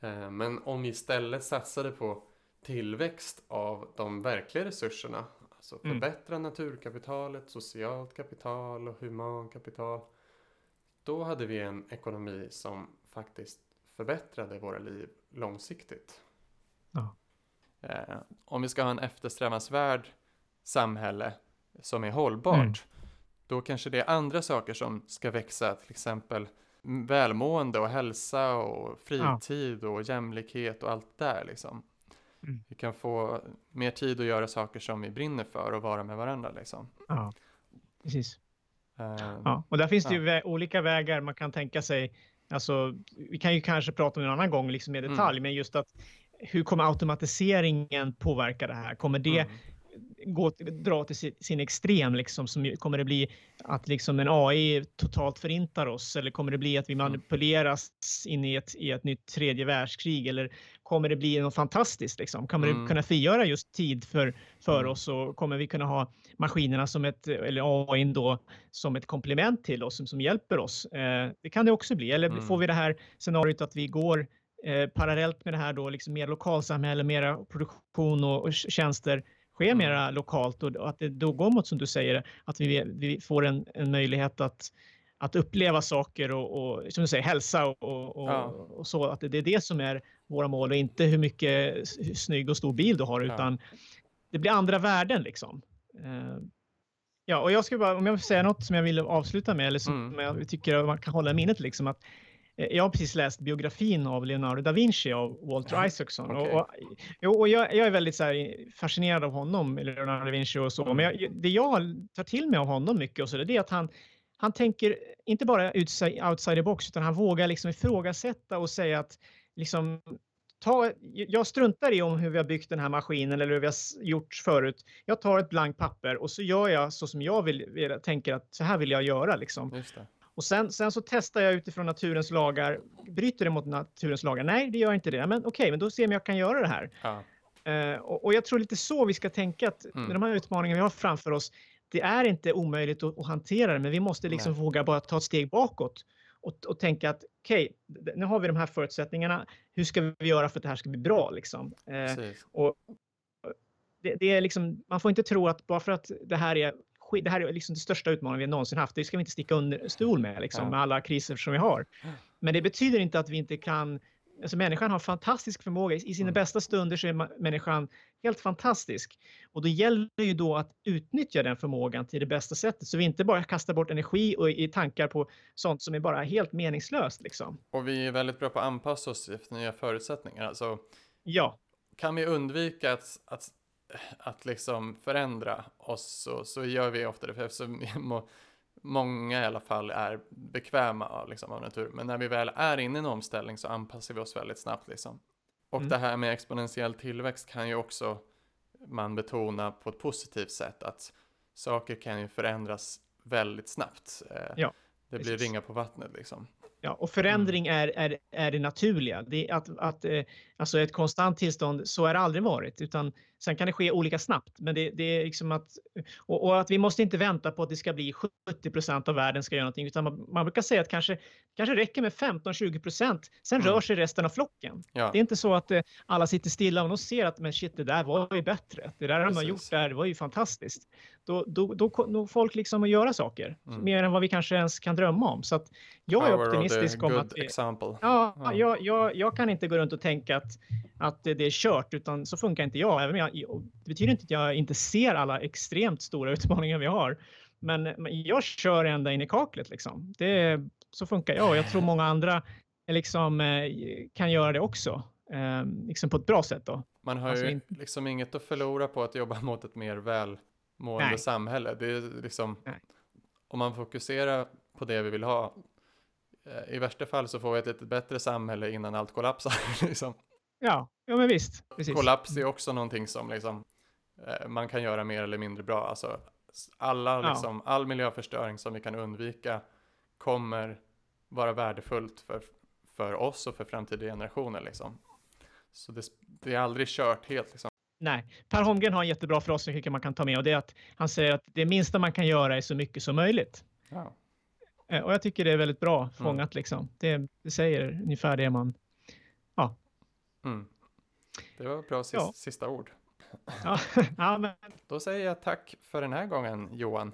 Eh, men om vi istället satsade på tillväxt av de verkliga resurserna, alltså mm. förbättra mm. naturkapitalet, socialt kapital och humankapital, då hade vi en ekonomi som faktiskt förbättrade våra liv långsiktigt. Ja. Eh, om vi ska ha en eftersträvansvärd samhälle som är hållbart, mm. Då kanske det är andra saker som ska växa, till exempel välmående och hälsa och fritid ja. och jämlikhet och allt där liksom. Mm. Vi kan få mer tid att göra saker som vi brinner för och vara med varandra liksom. Ja, precis. Uh, ja, och där finns det ju vä olika vägar man kan tänka sig Alltså, vi kan ju kanske prata om en annan gång liksom i detalj, mm. men just att hur kommer automatiseringen påverka det här? Kommer det mm. Gå, dra till sin, extrem? Liksom, som, kommer det bli att liksom en AI totalt förintar oss? Eller kommer det bli att vi mm. manipuleras in i ett, i ett nytt tredje världskrig? Eller kommer det bli något fantastiskt? Liksom? Kommer mm. det kunna frigöra just tid för, för mm. oss? Och kommer vi kunna ha maskinerna som ett, eller AI då, som ett komplement till oss, som, som hjälper oss? Eh, det kan det också bli. Eller mm. får vi det här scenariot att vi går eh, parallellt med det här då, liksom mer lokalsamhälle, mera produktion och, och tjänster sker mm. mera lokalt och, att det då går mot, som du säger, att vi, vi får en, en möjlighet att att uppleva saker och, och som du säger, hälsa och, och, ja. och, så. Att det är det som är våra mål och inte hur mycket snygg och stor bil du har, ja. utan det blir andra värden liksom. Uh, ja, och jag ska bara, om jag får säga något som jag vill avsluta med, eller som mm. jag tycker man kan hålla i minnet, liksom att eh, jag har precis läst biografin av Leonardo da Vinci av Walter ja. Isaacson. Okay. Och, och, jag, jag, är väldigt så fascinerad av honom, Leonardo da Vinci och så. Mm. Men jag, det jag tar till mig av honom mycket och så, det är att han, han tänker inte bara outside the box, utan han vågar liksom ifrågasätta och säga att liksom, ta, jag struntar i om hur vi har byggt den här maskinen eller hur vi har gjort förut. Jag tar ett blankt papper och så gör jag så som jag vill, vill tänker att så här vill jag göra. Liksom. Och sen, sen så testar jag utifrån naturens lagar. Bryter det mot naturens lagar? Nej, det gör inte det. Men okej, okay, men då ser jag om jag kan göra det här. Ja. Uh, och, och, jag tror lite så vi ska tänka att mm. med de här utmaningarna vi har framför oss, det är inte omöjligt att, att hantera det, men vi måste liksom våga bara ta ett steg bakåt och, och tänka att okej, okay, nu har vi de här förutsättningarna. Hur ska vi göra för att det här ska bli bra? Liksom? Eh, och det, det, är liksom, man får inte tro att bara för att det här är det här är liksom den största utmaningen vi någonsin haft. Det ska vi inte sticka under stol med, liksom, med alla kriser som vi har. Men det betyder inte att vi inte kan Alltså människan har fantastisk förmåga. I sina mm. bästa stunder så är människan helt fantastisk. Och då gäller det ju då att utnyttja den förmågan till det bästa sättet. Så vi inte bara kastar bort energi och i tankar på sånt som är bara helt meningslöst. Liksom. Och vi är väldigt bra på att anpassa oss efter nya förutsättningar. Alltså, ja. Kan vi undvika att, att, att liksom förändra oss så, så gör vi ofta det. För eftersom (laughs) många i alla fall är bekväma liksom, av natur. Men när vi väl är inne i en omställning så anpassar vi oss väldigt snabbt. Liksom. Och mm. det här med exponentiell tillväxt kan ju också man betona på ett positivt sätt. Att saker kan ju förändras väldigt snabbt. Eh, ja, det blir ringa på vattnet liksom. Ja, och förändring mm. är, är, är det naturliga. Det är att, att, eh, alltså ett konstant tillstånd, så har det aldrig varit. Utan sen kan det ske olika snabbt. Men det, det är liksom att, och, och, att vi måste inte vänta på att det ska bli 70 procent av världen ska göra någonting. Utan man, man brukar säga att kanske, kanske räcker med 15-20 procent. Sen mm. rör sig resten av flocken. Ja. Det är inte så att eh, alla sitter stilla och de ser att men shit, det där var ju bättre. Det där Precis. de har gjort där var ju fantastiskt. Då, då, då kommer folk liksom att göra saker. Mm. Mer än vad vi kanske ens kan drömma om. Så jag är optimistisk om att... Example. Ja, ja. Jag, jag, jag, kan inte gå runt och tänka att, att det är kört, utan så funkar inte jag. Även jag, det betyder inte att jag inte ser alla extremt stora utmaningar vi har. Men, men jag kör ända in i kaklet. Liksom. Det, så funkar jag. Jag tror många andra liksom, eh, kan göra det också. Eh, liksom på ett bra sätt. Då. Man har alltså ju liksom inget att förlora på att jobba (laughs) mot ett mer välmående Nej. samhälle. Det är liksom, om man fokuserar på det vi vill ha, eh, i värsta fall så får vi ett, ett bättre samhälle innan allt kollapsar. (laughs) liksom. Ja, ja men visst. Precis. Kollaps är också någonting som liksom, eh, man kan göra mer eller mindre bra. Alltså, alla, liksom, ja. All miljöförstöring som vi kan undvika kommer vara värdefullt för, för oss och för framtida generationer. Liksom. Så det, det är aldrig kört helt. Liksom. Nej, Per Holmgren har en jättebra förlossning man kan ta med och det är att han säger att det minsta man kan göra är så mycket som möjligt. Ja. Eh, och jag tycker det är väldigt bra mm. fångat mm. liksom. Det, det, säger ungefär det man, ja. Mm. Det var bra sista, ja. sista ord. Ja, (laughs) ja, men... Då säger jag tack för den här gången Johan.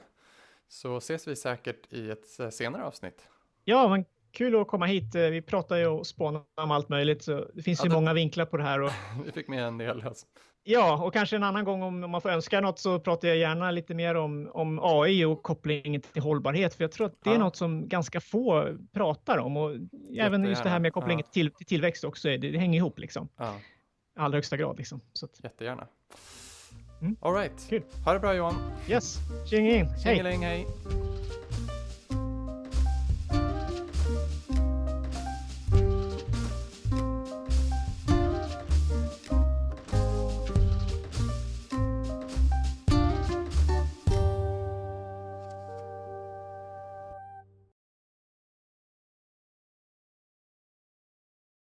Så ses vi säkert i ett eh, senare avsnitt. Ja, men kul att komma hit. Eh, vi pratar ju och spånar om allt möjligt, så det finns ja, ju det... många vinklar på det här. Och... (laughs) vi fick med en del. Alltså. Ja, och kanske en annan gång om man får önska något så pratar jag gärna lite mer om, om AI och kopplingen till hållbarhet, för jag tror att det är ja. något som ganska få pratar om och Jättegärna. även just det här med kopplingen ja. till, till tillväxt också, det, det hänger ihop liksom. Ja. I allra högsta grad liksom. Så att... Jättegärna. Mm. All right. Kul. Ha det bra Johan. Yes. Tjingeling. Hej. hej.